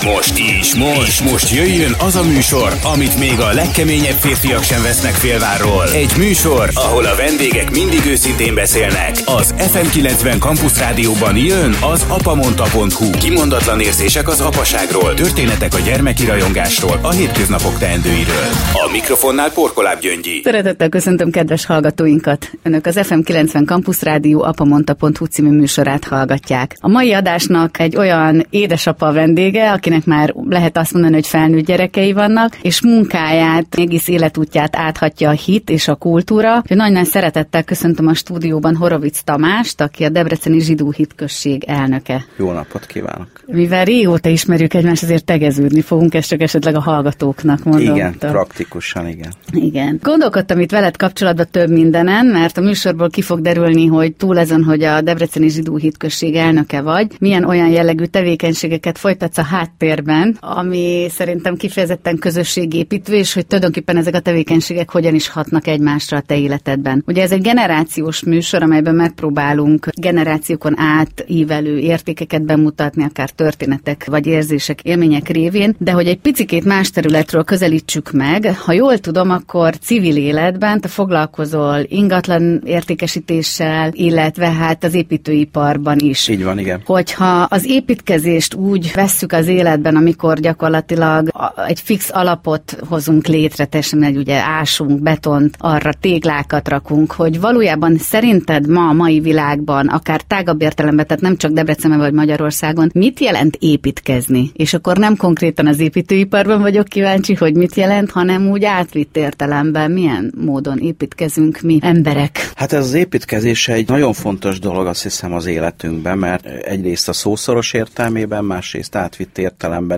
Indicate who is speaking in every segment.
Speaker 1: És most is, most, és most jöjjön az a műsor, amit még a legkeményebb férfiak sem vesznek félvárról. Egy műsor, ahol a vendégek mindig őszintén beszélnek. Az FM90 Campus Rádióban jön az apamonta.hu. Kimondatlan érzések az apaságról, történetek a gyermeki rajongásról, a hétköznapok teendőiről. A mikrofonnál Porkoláb Gyöngyi.
Speaker 2: Szeretettel köszöntöm kedves hallgatóinkat. Önök az FM90 Campus Rádió apamonta.hu című műsorát hallgatják. A mai adásnak egy olyan édesapa vendége, akinek már lehet azt mondani, hogy felnőtt gyerekei vannak, és munkáját, egész életútját áthatja a hit és a kultúra. Nagyon szeretettel köszöntöm a stúdióban Horovic Tamást, aki a Debreceni Zsidó Hitközség elnöke.
Speaker 3: Jó napot kívánok!
Speaker 2: Mivel régóta ismerjük egymást, ezért tegeződni fogunk, ezt csak esetleg a hallgatóknak mondom.
Speaker 3: Igen, praktikusan igen.
Speaker 2: Igen. Gondolkodtam itt veled kapcsolatban több mindenen, mert a műsorból ki fog derülni, hogy túl ezen, hogy a Debreceni Zsidó Hitközség elnöke vagy, milyen olyan jellegű tevékenységeket folytatsz a háttérben, ami szerintem kifejezetten közösségépítő, és hogy tulajdonképpen ezek a tevékenységek hogyan is hatnak egymásra a te életedben. Ugye ez egy generációs műsor, amelyben megpróbálunk generációkon átívelő értékeket bemutatni, akár történetek vagy érzések, élmények révén, de hogy egy picikét más területről közelítsük meg, ha jól tudom, akkor civil életben te foglalkozol ingatlan értékesítéssel, illetve hát az építőiparban is.
Speaker 3: Így van, igen.
Speaker 2: Hogyha az építkezést úgy vesszük az életben, amikor gyakorlatilag egy fix alapot hozunk létre, teljesen egy ugye ásunk betont, arra téglákat rakunk, hogy valójában szerinted ma a mai világban, akár tágabb értelemben, tehát nem csak Debrecenben vagy Magyarországon, mit jelent építkezni? És akkor nem konkrétan az építőiparban vagyok kíváncsi, hogy mit jelent, hanem úgy átvitt értelemben, milyen módon építkezünk mi emberek.
Speaker 3: Hát ez az építkezés egy nagyon fontos dolog, azt hiszem az életünkben, mert egyrészt a szószoros értelmében, másrészt átvitt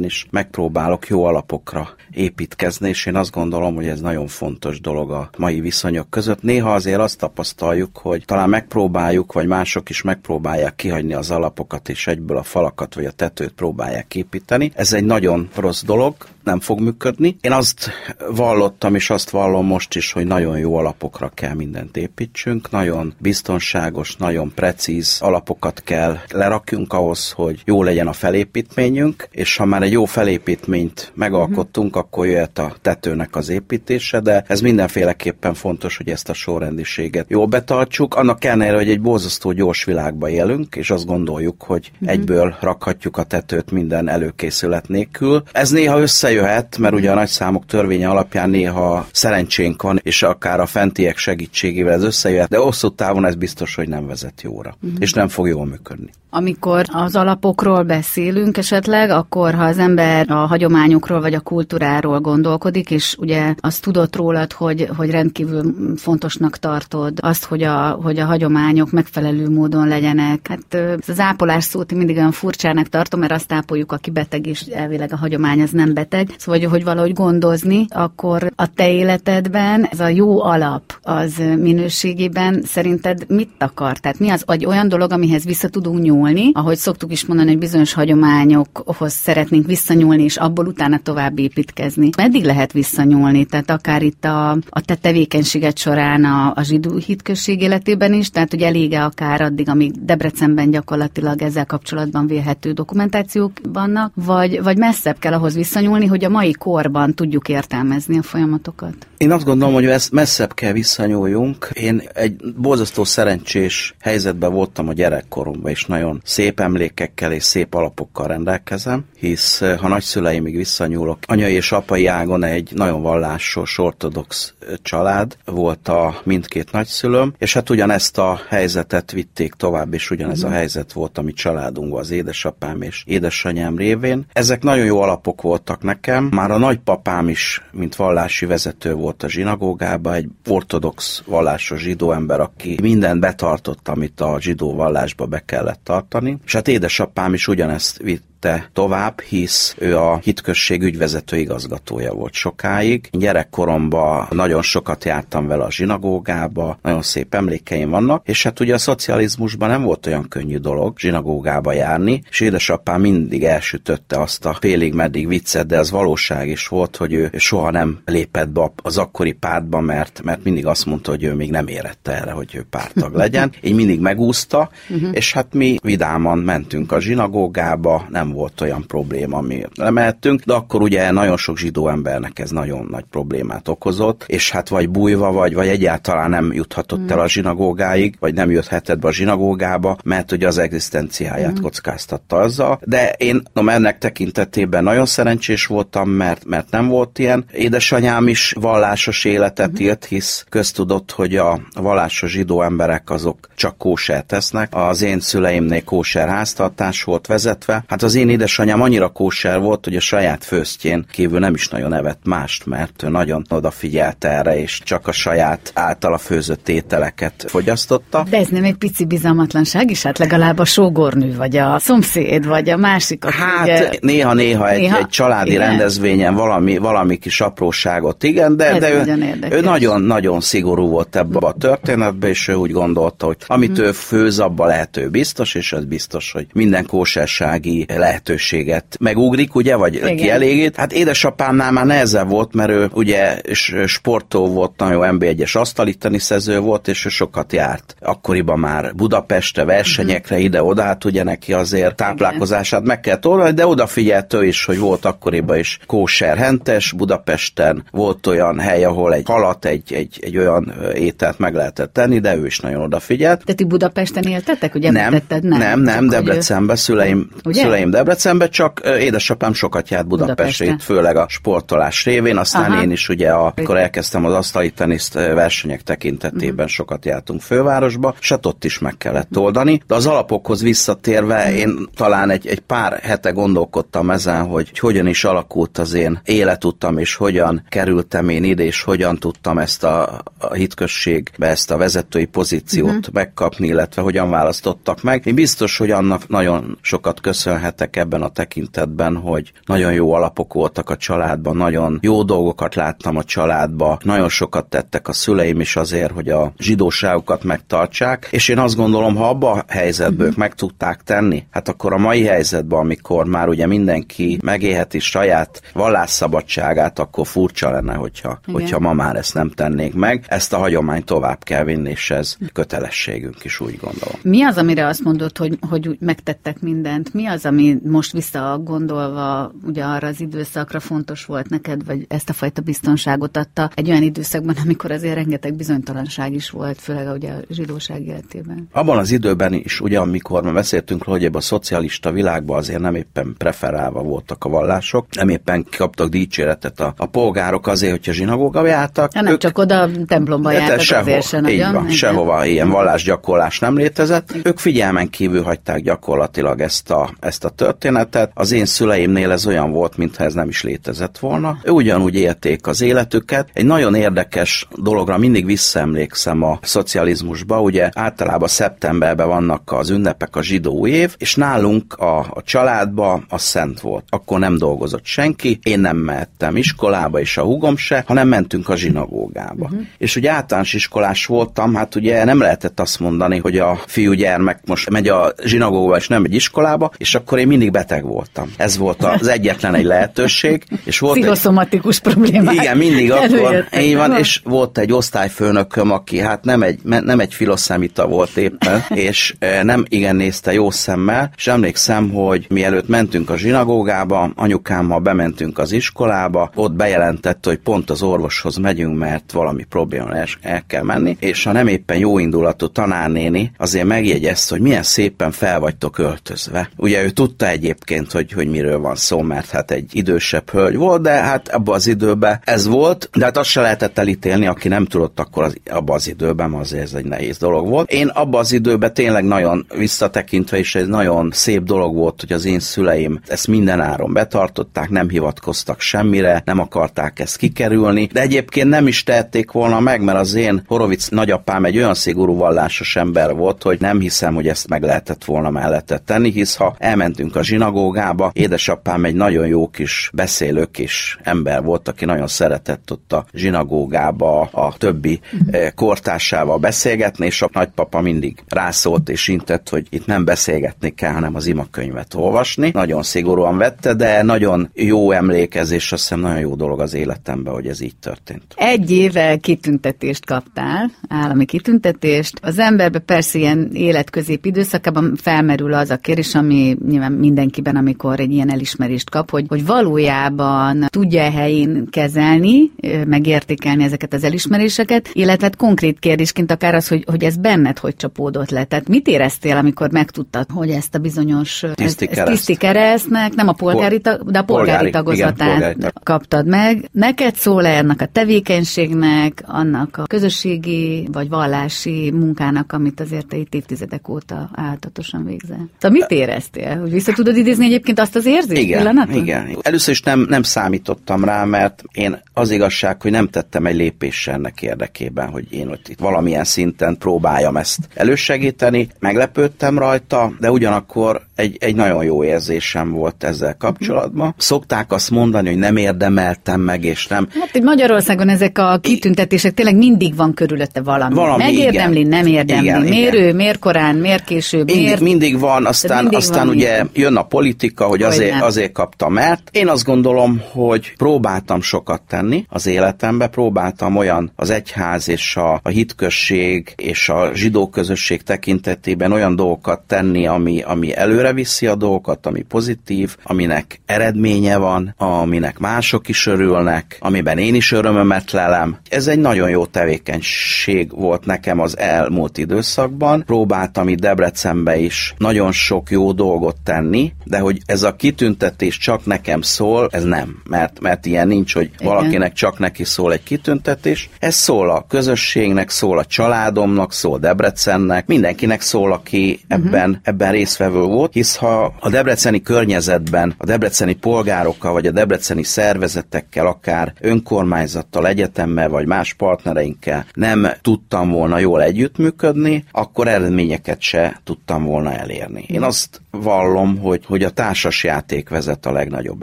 Speaker 3: is megpróbálok jó alapokra építkezni, és én azt gondolom, hogy ez nagyon fontos dolog a mai viszonyok között. Néha azért azt tapasztaljuk, hogy talán megpróbáljuk, vagy mások is megpróbálják kihagyni az alapokat, és egyből a falakat vagy a tetőt próbálják építeni. Ez egy nagyon rossz dolog, nem fog működni. Én azt vallottam, és azt vallom most is, hogy nagyon jó alapokra kell mindent építsünk, nagyon biztonságos, nagyon precíz alapokat kell lerakjunk ahhoz, hogy jó legyen a felépítményünk, és ha már egy jó felépítményt megalkottunk, akkor jöhet a tetőnek az építése, de ez mindenféleképpen fontos, hogy ezt a sorrendiséget jól betartsuk. Annak ellenére, hogy egy borzasztó gyors világba élünk, és azt gondoljuk, hogy egyből rakhatjuk a tetőt minden előkészület nélkül. Ez néha összejöhet, mert ugye a nagy számok törvénye alapján néha szerencsénk van, és akár a fentiek segítségével ez összejöhet, de hosszú távon ez biztos, hogy nem vezet jóra, uh-huh. és nem fog jól működni.
Speaker 2: Amikor az alapokról beszélünk esetleg, akkor ha az ember a hagyományokról vagy a kultúráról gondolkodik, és ugye azt tudott rólad, hogy, hogy rendkívül fontosnak tartod azt, hogy a, hogy a hagyományok megfelelő módon legyenek. Hát ez az ápolás szót mindig olyan furcsának tartom, mert azt ápoljuk, aki beteg, és elvileg a hagyomány az nem beteg. Szóval, hogy valahogy gondozni, akkor a te életedben ez a jó alap az minőségében szerinted mit akar? Tehát mi az egy olyan dolog, amihez vissza tudunk nyúlni, ahogy szoktuk is mondani, hogy bizonyos hagyományokhoz szeretnénk visszanyúlni, és abból utána tovább építkezni. Meddig lehet visszanyúlni? Tehát akár itt a, a te tevékenységet során a, a zsidó hitközség életében is, tehát hogy elége akár addig, amíg Debrecenben gyakorlatilag ezzel kapcsolatban vélhető dokumentációk vannak, vagy, vagy messzebb kell ahhoz visszanyúlni, hogy a mai korban tudjuk értelmezni a folyamatokat?
Speaker 3: Én azt gondolom, hogy ezt messzebb kell visszanyúljunk. Én egy borzasztó szerencsés helyzetben voltam a gyerekkoromban, és nagyon szép emlékekkel és szép alapokkal rendelkezem, hisz ha nagyszüleimig visszanyúlok, anyai és apai ágon egy nagyon vallásos, ortodox család volt a mindkét nagyszülőm, és hát ugyanezt a helyzetet vitték tovább, és ugyanez a helyzet volt a mi családunkban, az édesapám és édesanyám révén. Ezek nagyon jó alapok voltak nekem. Már a nagypapám is, mint vallási vezető volt a zsinagógába, egy ortodox vallásos zsidó ember, aki mindent betartott, amit a zsidó vallásba be kellett tartani. És hát édesapám is ugyanezt vitte tovább, hisz ő a hitközség ügyvezető igazgatója volt sokáig. Gyerekkoromban nagyon sokat jártam vele a zsinagógába, nagyon szép emlékeim vannak, és hát ugye a szocializmusban nem volt olyan könnyű dolog zsinagógába járni, és édesapám mindig elsütötte azt a félig meddig viccet, de az valóság is volt, hogy ő soha nem lépett be az akkori pártba, mert, mert mindig azt mondta, hogy ő még nem érette erre, hogy ő pártag legyen. Így mindig megúszta, uh-huh. és hát mi vidáman mentünk a zsinagógába, nem nem volt olyan probléma, ami lemehettünk, de akkor ugye nagyon sok zsidó embernek ez nagyon nagy problémát okozott, és hát vagy bújva, vagy, vagy egyáltalán nem juthatott mm. el a zsinagógáig, vagy nem jöthetett be a zsinagógába, mert ugye az egzisztenciáját mm. kockáztatta azzal. De én no, ennek tekintetében nagyon szerencsés voltam, mert, mert nem volt ilyen. Édesanyám is vallásos életet mm. élt, hisz köztudott, hogy a vallásos zsidó emberek azok csak kóser tesznek. Az én szüleimnél kóser háztartás volt vezetve. Hát az én édesanyám annyira kóser volt, hogy a saját főztjén kívül nem is nagyon evett mást, mert ő nagyon odafigyelt erre, és csak a saját általa főzött ételeket fogyasztotta.
Speaker 2: De ez nem egy pici bizalmatlanság is? Hát legalább a sógornő, vagy a szomszéd, vagy a másik.
Speaker 3: Hát néha-néha egy, néha, egy családi igen. rendezvényen valami, valami kis apróságot, igen, de, de ő, ő nagyon-nagyon szigorú volt ebbe a történetbe, és ő úgy gondolta, hogy amit hmm. ő főz, abba lehető biztos, és ez biztos, hogy minden kósersági lehetőséget megugrik, ugye, vagy igen. kielégít. Hát édesapámnál már nehezebb volt, mert ő ugye sportó volt, nagyon NB1-es asztalitani szező volt, és ő sokat járt. Akkoriban már Budapestre, versenyekre, uh-huh. ide-oda, hát ugye neki azért táplálkozását meg kell tolni, de odafigyelt ő is, hogy volt akkoriban is kóser hentes, Budapesten volt olyan hely, ahol egy halat, egy, egy, egy olyan ételt meg lehetett tenni, de ő is nagyon odafigyelt.
Speaker 2: De ti Budapesten éltetek, ugye?
Speaker 3: Nem, nem, nem, nem Debrecenbe, szüleim, szüleim Debrecenbe, csak édesapám sokat járt Budapestre, itt főleg a sportolás révén, aztán Aha. én is ugye, akkor elkezdtem az asztali teniszt versenyek tekintetében uh-huh. sokat jártunk fővárosba, és hát ott is meg kellett oldani. De az alapokhoz visszatérve uh-huh. én talán egy, egy pár hete gondolkodtam ezen, hogy, hogy hogyan is alakult az én életutam, és hogyan kerültem én ide, és hogyan tudtam ezt a, a hitközségbe, ezt a vezetői pozíciót uh-huh. megkapni, illetve hogyan választottak meg. Én biztos, hogy annak nagyon sokat köszönhetek ebben a tekintetben, hogy nagyon jó alapok voltak a családban, nagyon jó dolgokat láttam a családba, nagyon sokat tettek a szüleim is azért, hogy a zsidóságukat megtartsák, és én azt gondolom, ha abba a helyzetből uh-huh. meg tudták tenni, hát akkor a mai helyzetben, amikor már ugye mindenki megélheti saját vallásszabadságát, akkor furcsa lenne, hogyha, hogyha ma már ezt nem tennék meg. Ezt a hagyományt tovább kell vinni, és ez kötelességünk is, úgy gondolom.
Speaker 2: Mi az, amire azt mondod, hogy, hogy úgy megtettek mindent? Mi az, ami most visszagondolva ugye arra az időszakra fontos volt neked, vagy ezt a fajta biztonságot adta egy olyan időszakban, amikor azért rengeteg bizonytalanság is volt, főleg ugye a zsidóság életében?
Speaker 3: Abban az időben is, ugye amikor mi beszéltünk róla, hogy ebben a szocialista világban azért nem éppen preferálva voltak a vallások, nem éppen kaptak dicséretet a, a polgárok azért, hogyha zsinagóga jártak.
Speaker 2: Ja, nem ők, csak oda templomba hát jártak sehol, azért se
Speaker 3: így nagyon. Van, sehova ilyen vallásgyakorlás nem létezett. Ők figyelmen kívül hagyták gyakorlatilag ezt a, ezt a történetet. Az én szüleimnél ez olyan volt, mintha ez nem is létezett volna. Ő ugyanúgy élték az életüket. Egy nagyon érdekes dologra mindig visszaemlékszem a szocializmusba. Ugye általában szeptemberben vannak az ünnepek, a zsidó év, és nálunk a, a családba a szent volt. Akkor nem dolgozott senki, én nem mehettem iskolába, és a húgom se, hanem mentünk a zsinagógába. Uh-huh. És ugye általános iskolás voltam, hát ugye nem lehetett azt mondani, hogy a fiúgyermek most megy a zsinagógába, és nem egy iskolába, és akkor én mindig beteg voltam. Ez volt az egyetlen egy lehetőség.
Speaker 2: És volt Pszichoszomatikus egy... problémák.
Speaker 3: Igen, mindig akkor. Így van, és volt egy osztályfőnököm, aki hát nem egy, nem egy filoszemita volt éppen, és nem igen nézte jó szemmel, és emlékszem, hogy mielőtt mentünk a zsinagógába, anyukámmal bementünk az iskolába, ott bejelentette, hogy pont az orvoshoz megyünk, mert valami probléma el, el kell menni, és ha nem éppen jó indulatú tanárnéni, azért megjegyezte, hogy milyen szépen fel vagytok öltözve. Ugye ő tudta egyébként, hogy, hogy miről van szó, mert hát egy idősebb hölgy volt, de hát abban az időben ez volt, de hát azt se lehetett elítélni, aki nem tudott akkor az, abban az időben, azért ez egy nehéz dolog volt. Én abban az időben tényleg nagyon visszatekintve is egy nagyon szép dolog volt, hogy az én szüleim ezt minden áron betartották, nem hivatkoztak semmire, nem akarták ezt kikerülni, de egyébként nem is tehették volna meg, mert az én Horovic nagyapám egy olyan szigorú vallásos ember volt, hogy nem hiszem, hogy ezt meg lehetett volna mellette tenni, hisz ha elmentünk a zsinagógába, édesapám egy nagyon jó kis beszélő kis ember volt, aki nagyon szeretett ott a zsinagógába a többi uh-huh. kortársával beszélgetni, és a nagypapa mindig rászólt és intett, hogy itt nem beszélgetni kell, hanem az imakönyvet olvasni. Nagyon szigorúan vette, de nagyon jó emlékezés, azt hiszem nagyon jó dolog az életemben, hogy ez így történt.
Speaker 2: Egy éve kitüntetést kaptál, állami kitüntetést. Az emberbe persze ilyen életközép időszakában felmerül az a kérdés, ami nyilván mindenkiben, amikor egy ilyen elismerést kap, hogy, hogy valójában tudja helyén kezelni, megértékelni ezeket az elismeréseket, illetve hát konkrét kérdésként akár az, hogy, hogy ez benned hogy csapódott le. Tehát mit éreztél, amikor megtudtad, hogy ezt a bizonyos
Speaker 3: tiszti,
Speaker 2: ez, tiszti keresztnek, nem a polgári, tag, de a polgári, polgári tagozatát igen, polgári kaptad meg. Neked szól-e ennek a tevékenységnek, annak a közösségi vagy vallási munkának, amit azért te itt évtizedek óta áltatosan végzel? Szóval mit éreztél? Hogy vissza tudod idézni egyébként azt az érzést
Speaker 3: igen, pillanatot? Igen. Először is nem, nem számítottam rá, mert én az igazság, hogy nem tettem egy lépés ennek érdekében, hogy én ott itt valamilyen szinten próbáljam ezt elősegíteni. Meglepődtem rajta, de ugyanakkor egy, egy nagyon jó érzésem volt ezzel kapcsolatban. Szokták azt mondani, hogy nem érdemeltem meg, és nem.
Speaker 2: Hát, hogy Magyarországon ezek a kitüntetések tényleg mindig van körülötte valami. valami Megérdemli, igen. nem érdemli. Igen, miért igen. ő, miért korán, miért később,
Speaker 3: mindig,
Speaker 2: miért...
Speaker 3: Mindig van, aztán, mindig aztán van ugye jön a politika, hogy azért, azért kaptam mert. Én azt gondolom, hogy próbáltam sokat tenni az életembe, próbáltam olyan az egyház és a, a hitkösség és a zsidó közösség tekintetében olyan dolgokat tenni, ami, ami előre viszi a dolgokat, ami pozitív, aminek eredménye van, aminek mások is örülnek, amiben én is örömömet lelem. Ez egy nagyon jó tevékenység volt nekem az elmúlt időszakban. Próbáltam itt Debrecenbe is nagyon sok jó dolgot tenni, de hogy ez a kitüntetés csak nekem szól, ez nem, mert, mert ilyen nincs, hogy Igen. valakinek csak neki szól egy kitüntetés. Ez szól a közösségnek, szól a családomnak, szól Debrecennek, mindenkinek szól, aki uh-huh. ebben, ebben részvevő volt, hisz ha a debreceni környezetben a debreceni polgárokkal, vagy a debreceni szervezetekkel, akár önkormányzattal, egyetemmel, vagy más partnereinkkel nem tudtam volna jól együttműködni, akkor eredményeket se tudtam volna elérni. Én azt vallom, hogy, hogy a társas játék vezet a legnagyobb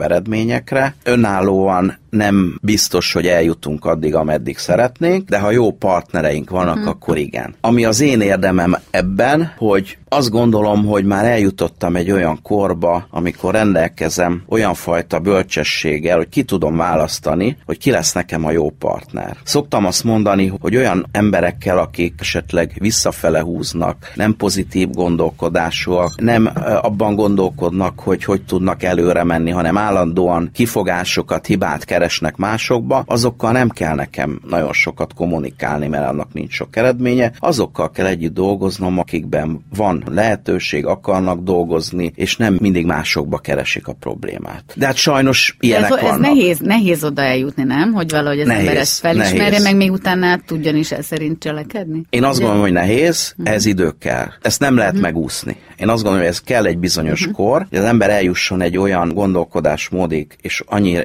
Speaker 3: eredményekre. Önállóan nem biztos, hogy eljutunk addig, ameddig szeretnénk, de ha jó partnereink vannak, uh-huh. akkor igen. Ami az én érdemem ebben, hogy azt gondolom, hogy már eljutottam egy olyan korba, amikor rendelkezem olyan fajta bölcsességgel, hogy ki tudom választani, hogy ki lesz nekem a jó partner. Szoktam azt mondani, hogy olyan emberekkel, akik esetleg visszafele húznak, nem pozitív gondolkodásúak, nem abban gondolkodnak, hogy hogy tudnak előre menni, hanem állandóan kifogásokat, hibát keresnek másokba, azokkal nem kell nekem nagyon sokat kommunikálni, mert annak nincs sok eredménye. Azokkal kell együtt dolgoznom, akikben van lehetőség, akarnak dolgozni, és nem mindig másokba keresik a problémát. De hát sajnos ilyenek
Speaker 2: ez, ez
Speaker 3: vannak.
Speaker 2: nehéz, nehéz oda eljutni, nem? Hogy valahogy az nehéz, ember ezt felismerje, nehéz. meg még utána tudjon is ez szerint cselekedni?
Speaker 3: Én azt Ugye? gondolom, hogy nehéz, uh-huh. ez idő kell. Ezt nem lehet uh-huh. megúszni. Én azt gondolom, hogy ez kell egy bizonyos uh-huh. kor, hogy az ember eljusson egy olyan gondolkodásmódig, és annyi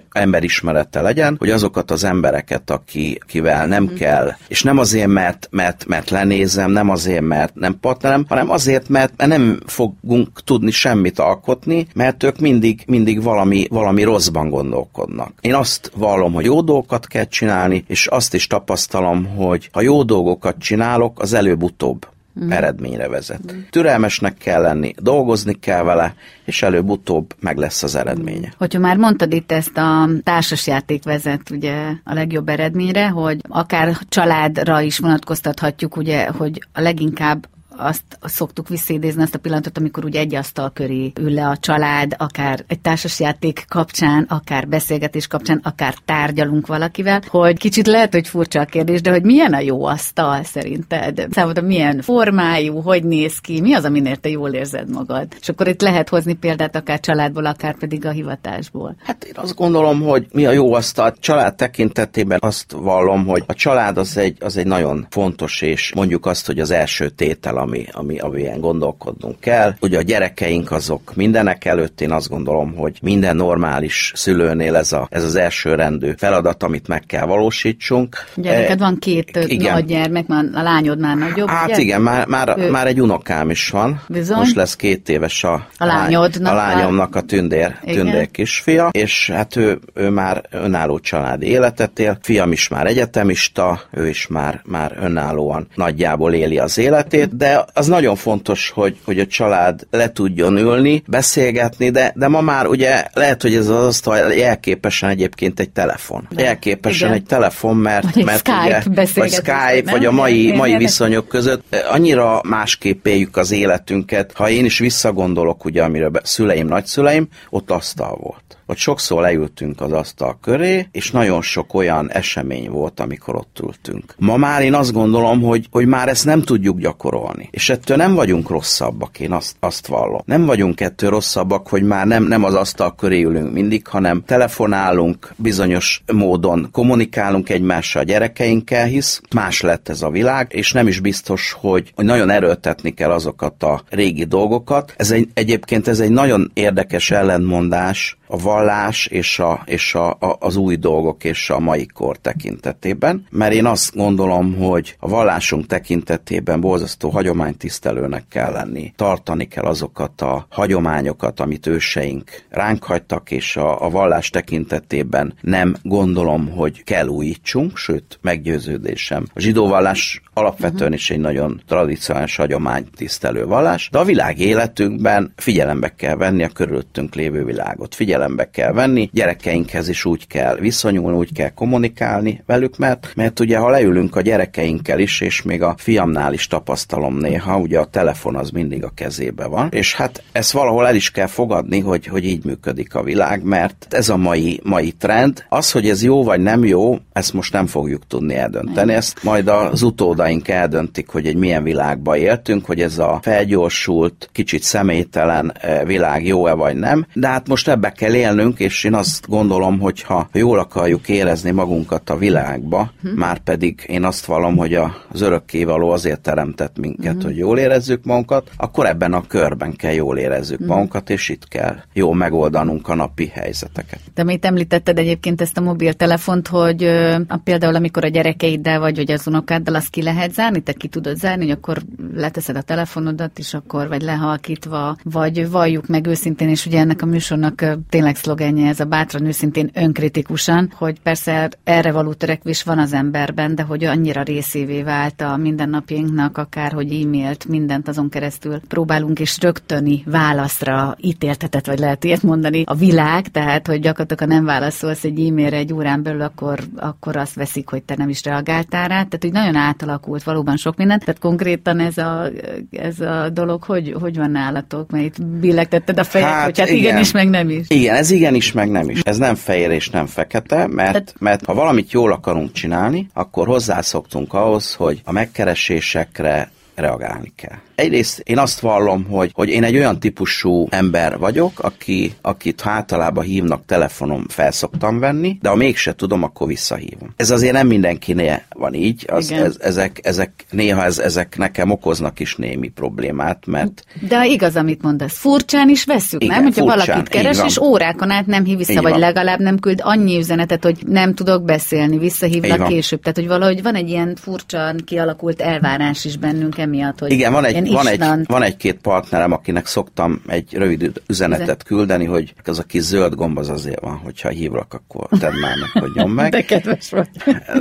Speaker 3: emberismerete legyen, hogy azokat az embereket, aki, akivel nem uh-huh. kell, és nem azért, mert, mert, mert lenézem, nem azért, mert nem partnerem, hanem azért, mert nem fogunk tudni semmit alkotni, mert ők mindig, mindig valami, valami rosszban gondolkodnak. Én azt vallom, hogy jó dolgokat kell csinálni, és azt is tapasztalom, hogy ha jó dolgokat csinálok, az előbb-utóbb mm. eredményre vezet. Mm. Türelmesnek kell lenni, dolgozni kell vele, és előbb-utóbb meg lesz az eredménye.
Speaker 2: Hogyha már mondtad itt ezt a társasjáték vezet ugye a legjobb eredményre, hogy akár családra is vonatkoztathatjuk, ugye, hogy a leginkább azt szoktuk visszaidézni azt a pillanatot, amikor ugye egy asztal köré ül le a család, akár egy társasjáték kapcsán, akár beszélgetés kapcsán, akár tárgyalunk valakivel, hogy kicsit lehet, hogy furcsa a kérdés, de hogy milyen a jó asztal szerinted? Számodra milyen formájú, hogy néz ki, mi az, aminél te jól érzed magad? És akkor itt lehet hozni példát akár családból, akár pedig a hivatásból.
Speaker 3: Hát én azt gondolom, hogy mi a jó asztal. Család tekintetében azt vallom, hogy a család az egy, az egy nagyon fontos, és mondjuk azt, hogy az első tétel, ami, ami, amilyen gondolkodnunk kell. Ugye a gyerekeink azok mindenek előtt, én azt gondolom, hogy minden normális szülőnél ez, a, ez az első rendű feladat, amit meg kell valósítsunk.
Speaker 2: Gyereked e, van két igen. nagy gyermek, már a lányod már nagyobb,
Speaker 3: Hát ugye? igen, már, már, ő... már egy unokám is van. Bizony. Most lesz két éves a,
Speaker 2: a, lányodnak
Speaker 3: a lányomnak a tündér, tündér kisfia, és hát ő, ő már önálló családi életet él. Fiam is már egyetemista, ő is már, már önállóan nagyjából éli az életét, de az nagyon fontos, hogy, hogy a család le tudjon ülni, beszélgetni, de, de ma már ugye lehet, hogy ez az asztal jelképesen egyébként egy telefon. Jelképesen egy telefon, mert,
Speaker 2: vagy
Speaker 3: mert
Speaker 2: Skype
Speaker 3: ugye, vagy Skype, vagy a mai, mai viszonyok között. Annyira másképp éljük az életünket. Ha én is visszagondolok, ugye, amiről szüleim, nagyszüleim, ott asztal volt hogy sokszor leültünk az asztal köré, és nagyon sok olyan esemény volt, amikor ott ültünk. Ma már én azt gondolom, hogy, hogy már ezt nem tudjuk gyakorolni. És ettől nem vagyunk rosszabbak, én azt, azt vallom. Nem vagyunk ettől rosszabbak, hogy már nem, nem az asztal köré ülünk mindig, hanem telefonálunk, bizonyos módon kommunikálunk egymással a gyerekeinkkel, hisz más lett ez a világ, és nem is biztos, hogy, hogy nagyon erőltetni kell azokat a régi dolgokat. Ez egy, egyébként ez egy nagyon érdekes ellentmondás, a vallás és, a, és a, a, az új dolgok és a mai kor tekintetében, mert én azt gondolom, hogy a vallásunk tekintetében borzasztó hagyománytisztelőnek kell lenni, tartani kell azokat a hagyományokat, amit őseink ránk hagytak, és a, a vallás tekintetében nem gondolom, hogy kell újítsunk, sőt, meggyőződésem. A zsidó vallás alapvetően is egy nagyon tradicionális hagyománytisztelő vallás, de a világ életünkben figyelembe kell venni a körülöttünk lévő világot. Figyelembe kell venni, gyerekeinkhez is úgy kell viszonyulni, úgy kell kommunikálni velük, mert, mert ugye ha leülünk a gyerekeinkkel is, és még a fiamnál is tapasztalom néha, ugye a telefon az mindig a kezébe van, és hát ezt valahol el is kell fogadni, hogy, hogy így működik a világ, mert ez a mai, mai trend. Az, hogy ez jó vagy nem jó, ezt most nem fogjuk tudni eldönteni, ezt majd az utóda utódaink eldöntik, hogy egy milyen világba éltünk, hogy ez a felgyorsult, kicsit személytelen eh, világ jó-e vagy nem. De hát most ebbe kell élnünk, és én azt gondolom, hogy ha jól akarjuk érezni magunkat a világba, hm. már pedig én azt vallom, hogy az örökkévaló azért teremtett minket, hm. hogy jól érezzük magunkat, akkor ebben a körben kell jól érezzük hm. magunkat, és itt kell jó megoldanunk a napi helyzeteket.
Speaker 2: De mit említetted egyébként ezt a mobiltelefont, hogy a, például amikor a gyerekeiddel vagy, vagy az unokáddal, azt ki lehet lehet zárni, te ki tudod zárni, hogy akkor leteszed a telefonodat is akkor, vagy lehalkítva, vagy valljuk meg őszintén, és ugye ennek a műsornak tényleg szlogenje ez a bátran őszintén önkritikusan, hogy persze erre való törekvés van az emberben, de hogy annyira részévé vált a mindennapjainknak, akár hogy e-mailt, mindent azon keresztül próbálunk és rögtöni válaszra ítéltetet, vagy lehet ilyet mondani, a világ, tehát hogy gyakorlatilag ha nem válaszolsz egy e-mailre egy órán belül, akkor, akkor azt veszik, hogy te nem is reagáltál rá. Tehát, hogy nagyon átalakul alakult valóban sok minden. Tehát konkrétan ez a, ez a dolog, hogy, hogy van nálatok? Mert itt billegtetted a fejet, hát, hogy hát igen, igenis, meg nem is.
Speaker 3: Igen, ez igenis, meg nem is. Ez nem fehér és nem fekete, mert, Tehát... mert ha valamit jól akarunk csinálni, akkor hozzászoktunk ahhoz, hogy a megkeresésekre reagálni kell. Egyrészt én azt vallom, hogy, hogy én egy olyan típusú ember vagyok, aki, akit általában hívnak telefonom, felszoktam venni, de ha mégse tudom, akkor visszahívom. Ez azért nem mindenkinél van így, az, ez, ezek, ezek, néha ez, ezek nekem okoznak is némi problémát, mert...
Speaker 2: De igaz, amit mondasz, furcsán is veszük, Igen, nem? Hogyha furcsán, valakit keres, és órákon át nem hív vissza, így vagy van. legalább nem küld annyi üzenetet, hogy nem tudok beszélni, visszahívnak később. Tehát, hogy valahogy van egy ilyen furcsán kialakult elvárás is bennünk emiatt, hogy
Speaker 3: Igen, van egy, van egy, van egy-két partnerem, akinek szoktam egy rövid üzenetet küldeni, hogy az a kis zöld gomb az azért van, hogyha hívlak, akkor tedd már meg, hogy nyom meg.
Speaker 2: De kedves vagy.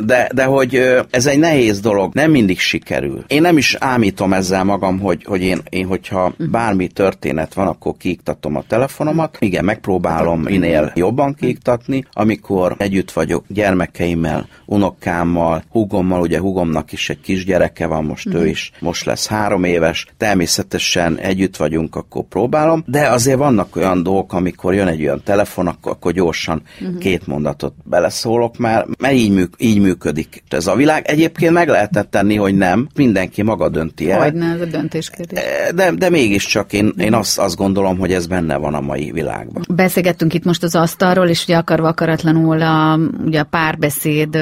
Speaker 3: De, de hogy ez egy nehéz dolog, nem mindig sikerül. Én nem is ámítom ezzel magam, hogy, hogy én, én, hogyha mhm. bármi történet van, akkor kiiktatom a telefonomat. Igen, megpróbálom minél jobban kiiktatni, amikor együtt vagyok gyermekeimmel, unokámmal, hugommal, ugye hugomnak is egy kisgyereke van, most ő mhm. is, most lesz három éves, természetesen együtt vagyunk, akkor próbálom, de azért vannak olyan dolgok, amikor jön egy olyan telefon, akkor, akkor gyorsan uh-huh. két mondatot beleszólok már, mert így, műk, így működik ez a világ. Egyébként meg lehetett tenni, hogy nem, mindenki maga dönti el.
Speaker 2: Hogyne, ez a döntéskérdés.
Speaker 3: Eh, de, de mégiscsak én, én azt, azt gondolom, hogy ez benne van a mai világban.
Speaker 2: Beszélgettünk itt most az asztalról, és ugye akarva akaratlanul a, ugye a párbeszéd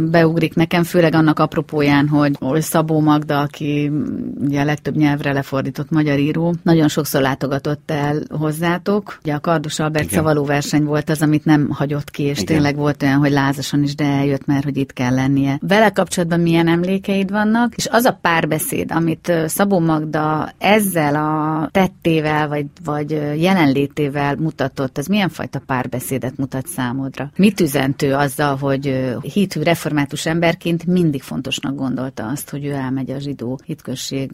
Speaker 2: beugrik nekem, főleg annak apropóján, hogy Szabó Magda, aki ugye a legtöbb nyelvre lefordított magyar író, nagyon sokszor látogatott el hozzátok. Ugye a Kardos Albert Igen. szavaló verseny volt az, amit nem hagyott ki, és Igen. tényleg volt olyan, hogy lázasan is, de eljött, mert hogy itt kell lennie. Vele kapcsolatban milyen emlékeid vannak, és az a párbeszéd, amit Szabó Magda ezzel a tettével, vagy, vagy jelenlétével mutatott, az milyen fajta párbeszédet mutat számodra? Mit üzentő azzal, hogy hitű református emberként mindig fontosnak gondolta azt, hogy ő elmegy a zsidó zsidó hitközség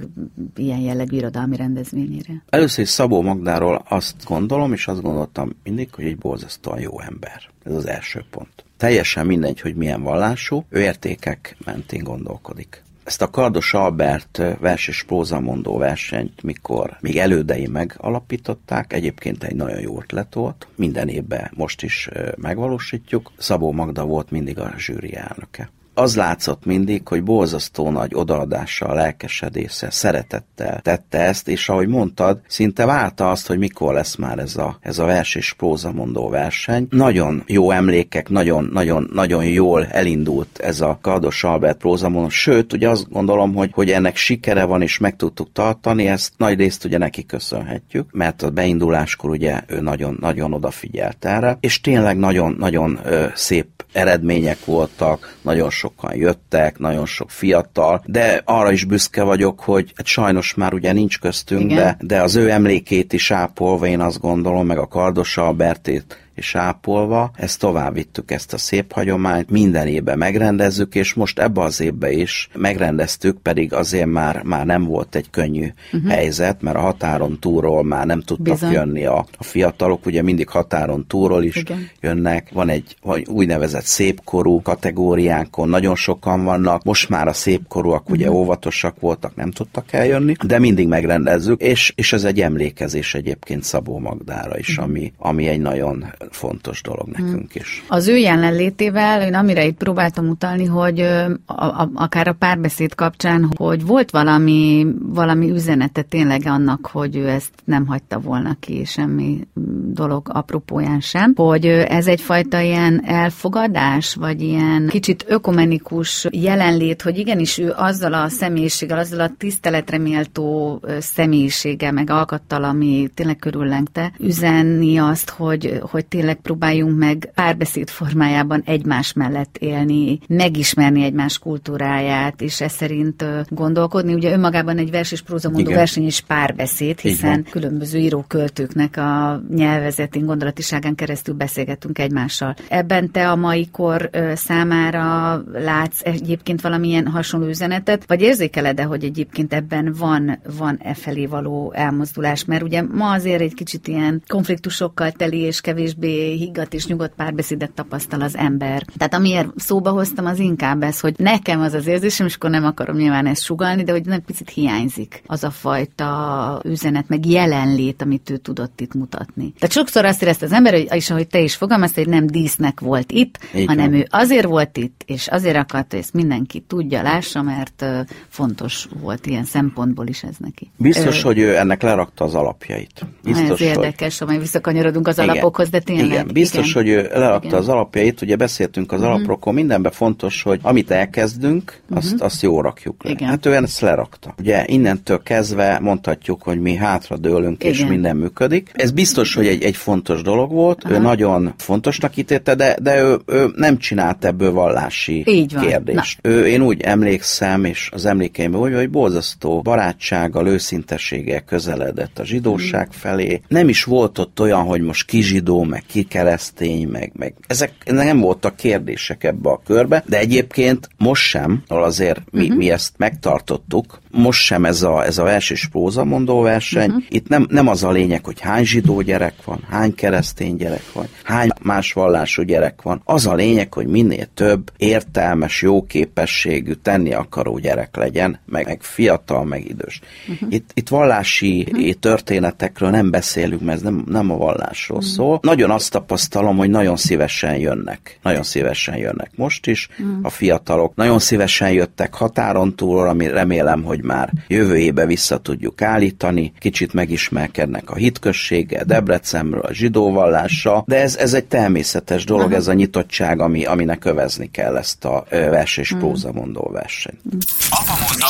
Speaker 2: ilyen jellegű irodalmi rendezvényére?
Speaker 3: Először is Szabó Magdáról azt gondolom, és azt gondoltam mindig, hogy egy borzasztóan jó ember. Ez az első pont. Teljesen mindegy, hogy milyen vallású, ő értékek mentén gondolkodik. Ezt a Kardos Albert vers és prózamondó versenyt, mikor még elődei megalapították, egyébként egy nagyon jó ötlet volt, minden évben most is megvalósítjuk. Szabó Magda volt mindig a zsűri elnöke az látszott mindig, hogy borzasztó nagy odaadással, lelkesedéssel, szeretettel tette ezt, és ahogy mondtad, szinte várta azt, hogy mikor lesz már ez a, ez a vers és prózamondó verseny. Nagyon jó emlékek, nagyon, nagyon, nagyon jól elindult ez a Kardos Albert prózamondó, sőt, ugye azt gondolom, hogy, hogy ennek sikere van, és meg tudtuk tartani, ezt nagy részt ugye neki köszönhetjük, mert a beinduláskor ugye ő nagyon, nagyon odafigyelt erre, és tényleg nagyon, nagyon szép eredmények voltak, nagyon sok sokan jöttek, nagyon sok fiatal, de arra is büszke vagyok, hogy hát sajnos már ugye nincs köztünk, de, de az ő emlékét is ápolva én azt gondolom, meg a Kardos Albertét és ápolva, ezt tovább vittük ezt a szép hagyományt, minden évben megrendezzük, és most ebbe az évbe is megrendeztük, pedig azért már, már nem volt egy könnyű uh-huh. helyzet, mert a határon túlról már nem tudtak Bizony. jönni a, a fiatalok, ugye mindig határon túlról is Igen. jönnek, van egy úgynevezett szépkorú kategóriánkon, nagyon sokan vannak, most már a szépkorúak ugye uh-huh. óvatosak voltak, nem tudtak eljönni, de mindig megrendezzük, és, és ez egy emlékezés egyébként Szabó Magdára is, uh-huh. ami, ami egy nagyon fontos dolog nekünk is.
Speaker 2: Az ő jelenlétével, én amire itt próbáltam utalni, hogy a, a, akár a párbeszéd kapcsán, hogy volt valami, valami üzenete tényleg annak, hogy ő ezt nem hagyta volna ki, semmi dolog apropóján sem, hogy ez egyfajta ilyen elfogadás, vagy ilyen kicsit ökumenikus jelenlét, hogy igenis ő azzal a személyiséggel, azzal a tiszteletre méltó személyiséggel, meg alkattal, ami tényleg körüllengte, üzenni azt, hogy, hogy tényleg próbáljunk meg párbeszéd formájában egymás mellett élni, megismerni egymás kultúráját, és ez szerint gondolkodni. Ugye önmagában egy vers és prózamondó verseny is párbeszéd, hiszen különböző íróköltőknek a nyelvezetén, gondolatiságán keresztül beszélgetünk egymással. Ebben te a mai kor számára látsz egyébként valamilyen hasonló üzenetet, vagy érzékeled-e, hogy egyébként ebben van, van e felé való elmozdulás? Mert ugye ma azért egy kicsit ilyen konfliktusokkal teli és kevésbé kevésbé higgadt és nyugodt párbeszédet tapasztal az ember. Tehát amiért szóba hoztam, az inkább ez, hogy nekem az az érzésem, és akkor nem akarom nyilván ezt sugalni, de hogy nem picit hiányzik az a fajta üzenet, meg jelenlét, amit ő tudott itt mutatni. Tehát sokszor azt érezte az ember, hogy, és ahogy te is fogalmaztad, hogy nem dísznek volt itt, Így hanem van. ő azért volt itt, és azért akart, hogy ezt mindenki tudja, lássa, mert fontos volt ilyen szempontból is ez neki.
Speaker 3: Biztos, ő, hogy ő ennek lerakta az alapjait. Biztos,
Speaker 2: ez érdekes, hogy... amely visszakanyarodunk az Igen. alapokhoz, de tényleg.
Speaker 3: Igen, biztos, igen. hogy ő lerakta igen. az alapjait, ugye beszéltünk az uh-huh. alapokról, mindenben fontos, hogy amit elkezdünk, azt, uh-huh. azt jól rakjuk le. Igen. Hát ő ezt lerakta. Ugye innentől kezdve mondhatjuk, hogy mi hátradőlünk, igen. és minden működik. Ez biztos, hogy egy, egy fontos dolog volt, Aha. ő nagyon fontosnak ítélte, de, de ő, ő nem csinált ebből vallási Így van. kérdést. Ő, én úgy emlékszem, és az emlékeimben úgy, hogy borzasztó barátsággal, őszintességgel közeledett a zsidóság uh-huh. felé. Nem is volt ott olyan, hogy most ki zsidó, meg ki keresztény, meg, meg ezek nem voltak kérdések ebbe a körbe, de egyébként most sem, ahol azért mi, uh-huh. mi ezt megtartottuk, most sem ez a, ez a vers és próza mondó verseny. Uh-huh. Itt nem, nem az a lényeg, hogy hány zsidó gyerek van, hány keresztény gyerek van, hány más vallású gyerek van. Az a lényeg, hogy minél több értelmes, jó képességű, tenni akaró gyerek legyen, meg, meg fiatal, meg idős. Uh-huh. Itt, itt vallási uh-huh. történetekről nem beszélünk, mert ez nem, nem a vallásról uh-huh. szól. Nagyon azt tapasztalom, hogy nagyon szívesen jönnek. Nagyon szívesen jönnek most is uh-huh. a fiatalok. Nagyon szívesen jöttek határon túl, ami remélem, hogy már jövő éve vissza tudjuk állítani, kicsit megismerkednek a hitkösséggel, Debrecenről, a zsidóvallással, de ez, ez egy természetes dolog, Aha. ez a nyitottság, ami, aminek övezni kell ezt a vers és prózamondó versenyt.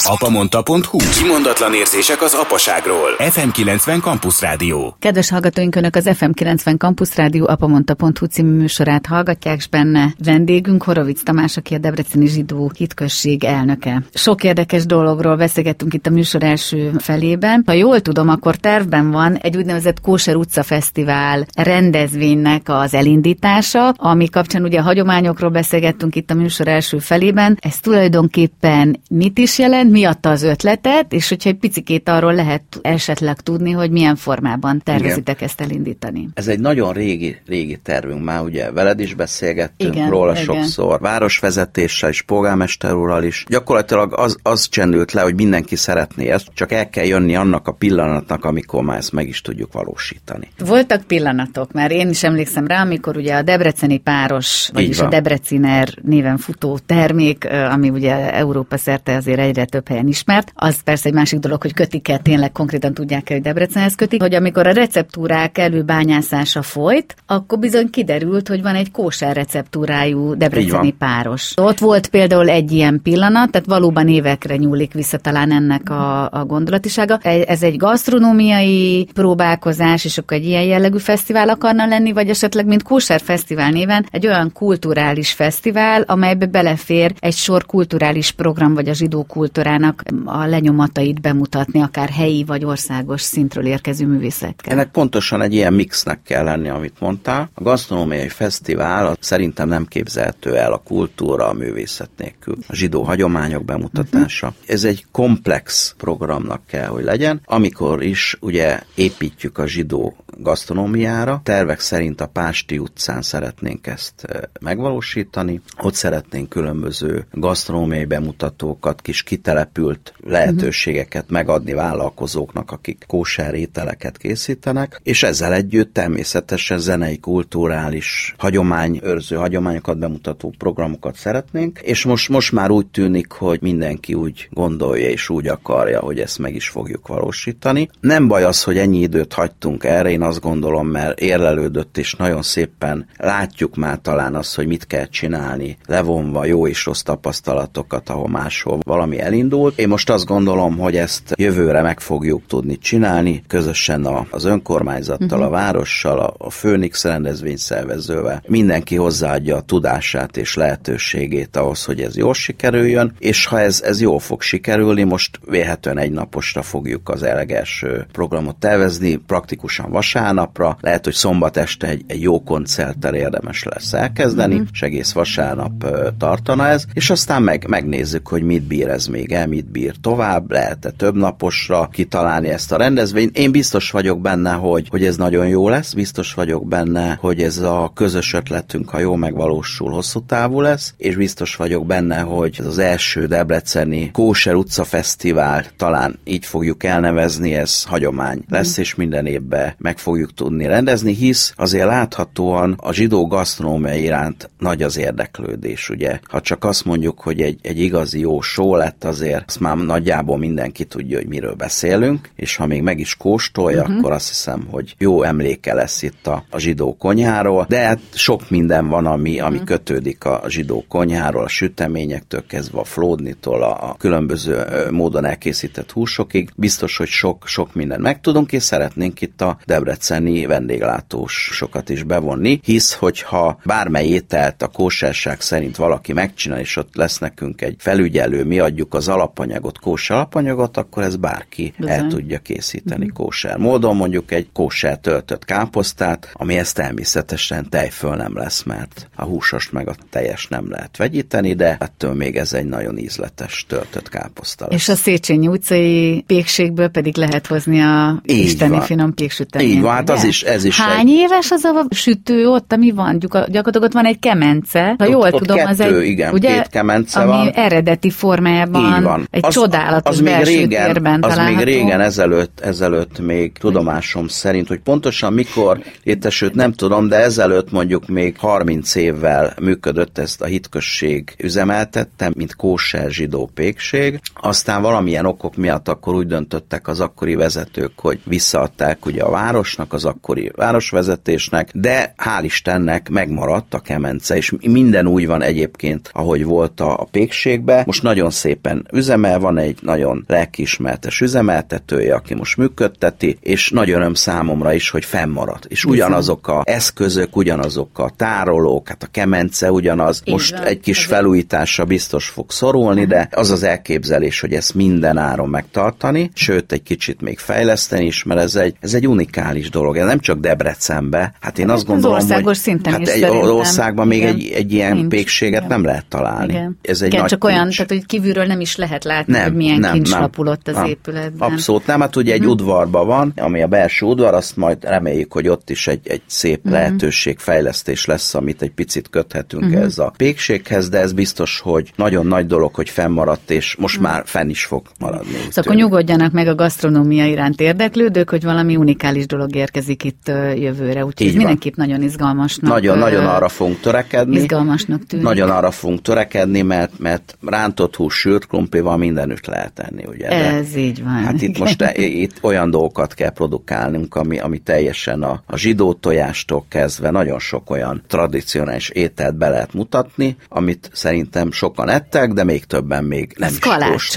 Speaker 1: Apamonta.hu Kimondatlan érzések az apaságról. FM 90 Campus Rádió.
Speaker 2: Kedves hallgatóink, Önök az FM 90 Campus Rádió apamonta.hu című műsorát hallgatják, és benne vendégünk Horovic Tamás, aki a Debreceni Zsidó Hitközség elnöke. Sok érdekes dologról beszél beszélgettünk itt a műsor első felében. Ha jól tudom, akkor tervben van egy úgynevezett Kóser utca fesztivál rendezvénynek az elindítása, ami kapcsán ugye a hagyományokról beszélgettünk itt a műsor első felében. Ez tulajdonképpen mit is jelent, mi adta az ötletet, és hogyha egy picikét arról lehet esetleg tudni, hogy milyen formában tervezitek Igen. ezt elindítani.
Speaker 3: Ez egy nagyon régi, régi tervünk már, ugye veled is beszélgettünk igen, róla igen. sokszor, városvezetéssel és polgármester úrral is. Gyakorlatilag az, az csendült le, hogy mindenki szeretné ezt, csak el kell jönni annak a pillanatnak, amikor már ezt meg is tudjuk valósítani.
Speaker 2: Voltak pillanatok, mert én is emlékszem rá, amikor ugye a debreceni páros, vagyis a Debreciner néven futó termék, ami ugye Európa szerte azért egyre több helyen ismert, az persze egy másik dolog, hogy kötik-e, tényleg konkrétan tudják-e, hogy Debrecenhez kötik, hogy amikor a receptúrák előbányászása folyt, akkor bizony kiderült, hogy van egy kóser receptúrájú debreceni páros. Ott volt például egy ilyen pillanat, tehát valóban évekre nyúlik vissza talán ennek a, a gondolatisága. Ez egy gasztronómiai próbálkozás, és akkor egy ilyen jellegű fesztivál akarna lenni, vagy esetleg mint kóser fesztivál néven egy olyan kulturális fesztivál, amelybe belefér egy sor kulturális program, vagy a zsidó kultúrának a lenyomatait bemutatni, akár helyi vagy országos szintről érkező művészetkel.
Speaker 3: Ennek pontosan egy ilyen mixnek kell lenni, amit mondtál. A gasztronómiai fesztivál szerintem nem képzelhető el a kultúra, a művészet nélkül. A zsidó hagyományok bemutatása. Uh-huh. Ez egy komplex programnak kell, hogy legyen, amikor is ugye építjük a zsidó gasztronómiára. Tervek szerint a Pásti utcán szeretnénk ezt megvalósítani. Ott szeretnénk különböző gasztronómiai bemutatókat, kis kitelepült lehetőségeket megadni vállalkozóknak, akik kóser ételeket készítenek, és ezzel együtt természetesen zenei, kulturális, hagyományőrző hagyományokat bemutató programokat szeretnénk, és most, most már úgy tűnik, hogy mindenki úgy gondolja és úgy akarja, hogy ezt meg is fogjuk valósítani. Nem baj az, hogy ennyi időt hagytunk erre, én azt gondolom, mert érlelődött, és nagyon szépen látjuk már talán azt, hogy mit kell csinálni, levonva jó és rossz tapasztalatokat, ahol máshol valami elindult. Én most azt gondolom, hogy ezt jövőre meg fogjuk tudni csinálni, közösen az önkormányzattal, uh-huh. a várossal, a, a Főnix rendezvény szervezővel. Mindenki hozzáadja a tudását és lehetőségét ahhoz, hogy ez jól sikerüljön, és ha ez, ez jól fog sikerülni, most véhetően egy naposra fogjuk az elegelső programot tervezni, praktikusan vasárnapra, lehet, hogy szombat este egy, egy jó koncerttel érdemes lesz elkezdeni, uh-huh. és egész vasárnap tartana ez, és aztán meg, megnézzük, hogy mit bír ez még el, mit bír tovább, lehet-e több naposra kitalálni ezt a rendezvényt. Én biztos vagyok benne, hogy, hogy ez nagyon jó lesz, biztos vagyok benne, hogy ez a közös ötletünk, ha jól megvalósul, hosszú távú lesz, és biztos vagyok benne, hogy ez az első Debreceni Kóser utca fesztivál, talán így fogjuk elnevezni, ez hagyomány lesz, mm. és minden évben meg fogjuk tudni rendezni, hisz azért láthatóan a zsidó gasztronómia iránt nagy az érdeklődés, ugye. Ha csak azt mondjuk, hogy egy, egy igazi jó só lett, azért azt már nagyjából mindenki tudja, hogy miről beszélünk, és ha még meg is kóstolja, uh-huh. akkor azt hiszem, hogy jó emléke lesz itt a, a zsidó konyháról, de hát sok minden van, ami, ami uh-huh. kötődik a zsidó konyháról, a süteményektől kezdve a flódnitól, a, a különböző módon elkészített húsokig. Biztos, hogy sok, sok mindent megtudunk, és szeretnénk itt a debreceni vendéglátós sokat is bevonni, hisz, hogyha bármely ételt a kóserság szerint valaki megcsinál, és ott lesz nekünk egy felügyelő, mi adjuk az alapanyagot, kóser alapanyagot, akkor ez bárki Bizony. el tudja készíteni uh-huh. kóser módon, mondjuk egy kóser töltött káposztát, ami ezt természetesen tejföl nem lesz, mert a húsos meg a teljes nem lehet vegyíteni, de ettől még ez egy nagyon ízletes töltött káposzta.
Speaker 2: És a Széchenyi utcai pékségből pedig lehet hozni a Így isteni van. finom péksüteményt.
Speaker 3: Így van, hát az is, ez is
Speaker 2: Hány egy... éves az a sütő ott, ami van? Gyakorlatilag ott van egy kemence. Ha jól ott tudom,
Speaker 3: kettő,
Speaker 2: az egy,
Speaker 3: igen, ugye, két kemence
Speaker 2: ami
Speaker 3: van.
Speaker 2: eredeti formájában van. egy az, csodálatos az még régen,
Speaker 3: térben Az található. még régen ezelőtt, ezelőtt még tudomásom szerint, hogy pontosan mikor létesült, nem tudom, de ezelőtt mondjuk még 30 évvel működött ezt a hitkösség üzemeltette, mint kóser zsidó pékség. Aztán valamilyen okok miatt akkor úgy döntöttek az akkori vezetők, hogy visszaadták ugye a városnak, az akkori városvezetésnek, de hál' Istennek megmaradt a kemence, és minden úgy van egyébként, ahogy volt a pékségbe. Most nagyon szépen üzemel, van egy nagyon lelkiismertes üzemeltetője, aki most működteti, és nagy öröm számomra is, hogy fennmaradt. És ugyanazok a eszközök, ugyanazok a tárolók, hát a kemence ugyanaz. Most egy kis felújítása biztos fog szorulni, de az az elképzelés, hogy ezt minden áron megtartani, sőt egy kicsit még fejleszteni is, mert ez egy, ez egy unikális dolog. Ez nem csak Debrecenbe. Hát én azt gondolom,
Speaker 2: az országos
Speaker 3: hogy
Speaker 2: szinten
Speaker 3: hát
Speaker 2: is
Speaker 3: egy
Speaker 2: szerintem.
Speaker 3: országban még
Speaker 2: Igen.
Speaker 3: egy, egy ilyen
Speaker 2: Nincs.
Speaker 3: pékséget
Speaker 2: Igen.
Speaker 3: nem lehet találni.
Speaker 2: Igen.
Speaker 3: Ez egy
Speaker 2: Igen,
Speaker 3: nagy
Speaker 2: csak olyan,
Speaker 3: kincs.
Speaker 2: tehát hogy kívülről nem is lehet látni,
Speaker 3: Nem,
Speaker 2: hogy milyen
Speaker 3: nem,
Speaker 2: kincs
Speaker 3: nem,
Speaker 2: lapulott az
Speaker 3: nem.
Speaker 2: épületben.
Speaker 3: Abszolút nem, hát ugye egy udvarban van, ami a belső udvar, azt majd reméljük, hogy ott is egy, egy szép
Speaker 2: Mhm.
Speaker 3: lehetőség, fejlesztés lesz, amit egy picit köthetünk ez a pékséghez, de ez biztos, hogy nagyon nagy dolog, hogy fennmaradt, és most már fenn is fog maradni.
Speaker 2: Szóval akkor
Speaker 3: tűnik.
Speaker 2: nyugodjanak meg a gasztronómia iránt érdeklődők, hogy valami unikális dolog érkezik itt jövőre. Úgyhogy ez
Speaker 3: van.
Speaker 2: mindenképp nagyon izgalmasnak.
Speaker 3: Nagyon,
Speaker 2: ö,
Speaker 3: nagyon arra fogunk törekedni.
Speaker 2: Izgalmasnak tűnik.
Speaker 3: Nagyon arra fogunk törekedni, mert, mert rántott hús, sült krumplival mindenütt lehet tenni, ugye? De
Speaker 2: Ez így van.
Speaker 3: Hát itt most e- itt olyan dolgokat kell produkálnunk, ami, ami teljesen a, a zsidó tojástól kezdve nagyon sok olyan tradicionális ételt be lehet mutatni, amit szerintem sokan ettek, de még többen még nem
Speaker 2: Ez
Speaker 3: is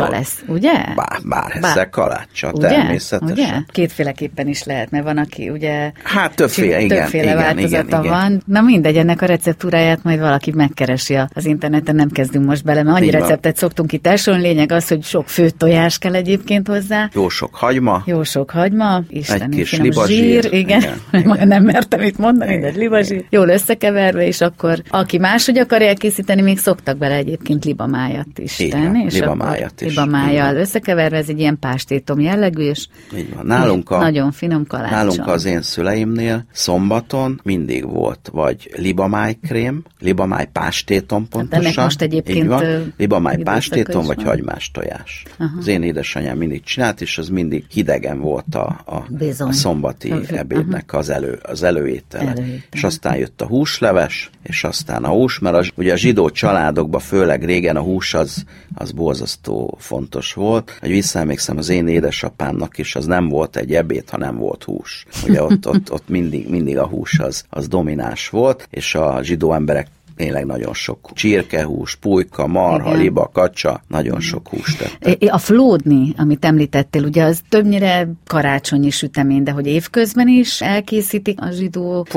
Speaker 3: kóstolt.
Speaker 2: lesz, ugye?
Speaker 3: Bár, bár
Speaker 2: Bár-
Speaker 3: ezzel kalácsa,
Speaker 2: Ugye?
Speaker 3: természetesen.
Speaker 2: Ugye? Kétféleképpen is lehet, mert van, aki ugye
Speaker 3: Hát többféle, igen,
Speaker 2: többféle
Speaker 3: igen,
Speaker 2: változata
Speaker 3: igen, igen.
Speaker 2: van. Na mindegy, ennek a receptúráját majd valaki megkeresi a- az interneten, nem kezdünk most bele, mert annyi
Speaker 3: Így van.
Speaker 2: receptet szoktunk itt elsőn. Lényeg az, hogy sok főtt tojás kell egyébként hozzá.
Speaker 3: Jó sok hagyma,
Speaker 2: Jó sok hagyma, Isten
Speaker 3: kis
Speaker 2: finom
Speaker 3: libazsír,
Speaker 2: zsír, igen,
Speaker 3: igen.
Speaker 2: nem mertem itt mondani, de libazsír, jól összekeverve, és akkor aki máshogy akar elkészíteni, még szoktak bele egyébként libamájat is
Speaker 3: van,
Speaker 2: tenni, és
Speaker 3: libamájat
Speaker 2: akkor
Speaker 3: is.
Speaker 2: libamájjal összekeverve, ez egy ilyen pástétom jellegű, és
Speaker 3: így van. Nálunk a,
Speaker 2: nagyon finom kalácsa.
Speaker 3: Nálunk az én szüleimnél szombaton mindig volt vagy libamájkrém, libamáj pástétom pontosan.
Speaker 2: Hát ennek most egyébként,
Speaker 3: így van, libamáj pástétom vagy
Speaker 2: van.
Speaker 3: hagymás tojás. Az én édesanyám mindig csinált, és az mindig hidegen volt a, a,
Speaker 2: Bizony.
Speaker 3: a szombati
Speaker 2: Az-
Speaker 3: ebédnek az, elő, az előétele.
Speaker 2: Előétele.
Speaker 3: És aztán jött a húsleves, és aztán a hús, mert az, ugye a zsidó családokban főleg régen a hús az, az borzasztó fontos volt. Hogy visszaemlékszem az én édesapámnak is, az nem volt egy ebéd, ha nem volt hús. Ugye ott, ott, ott mindig, mindig a hús az, az domináns volt, és a zsidó emberek tényleg nagyon sok csirkehús, pulyka, marha,
Speaker 2: Igen.
Speaker 3: liba, kacsa, nagyon sok húst tettek.
Speaker 2: A flódni, amit említettél, ugye az többnyire karácsonyi sütemény, de hogy évközben is elkészítik a zsidó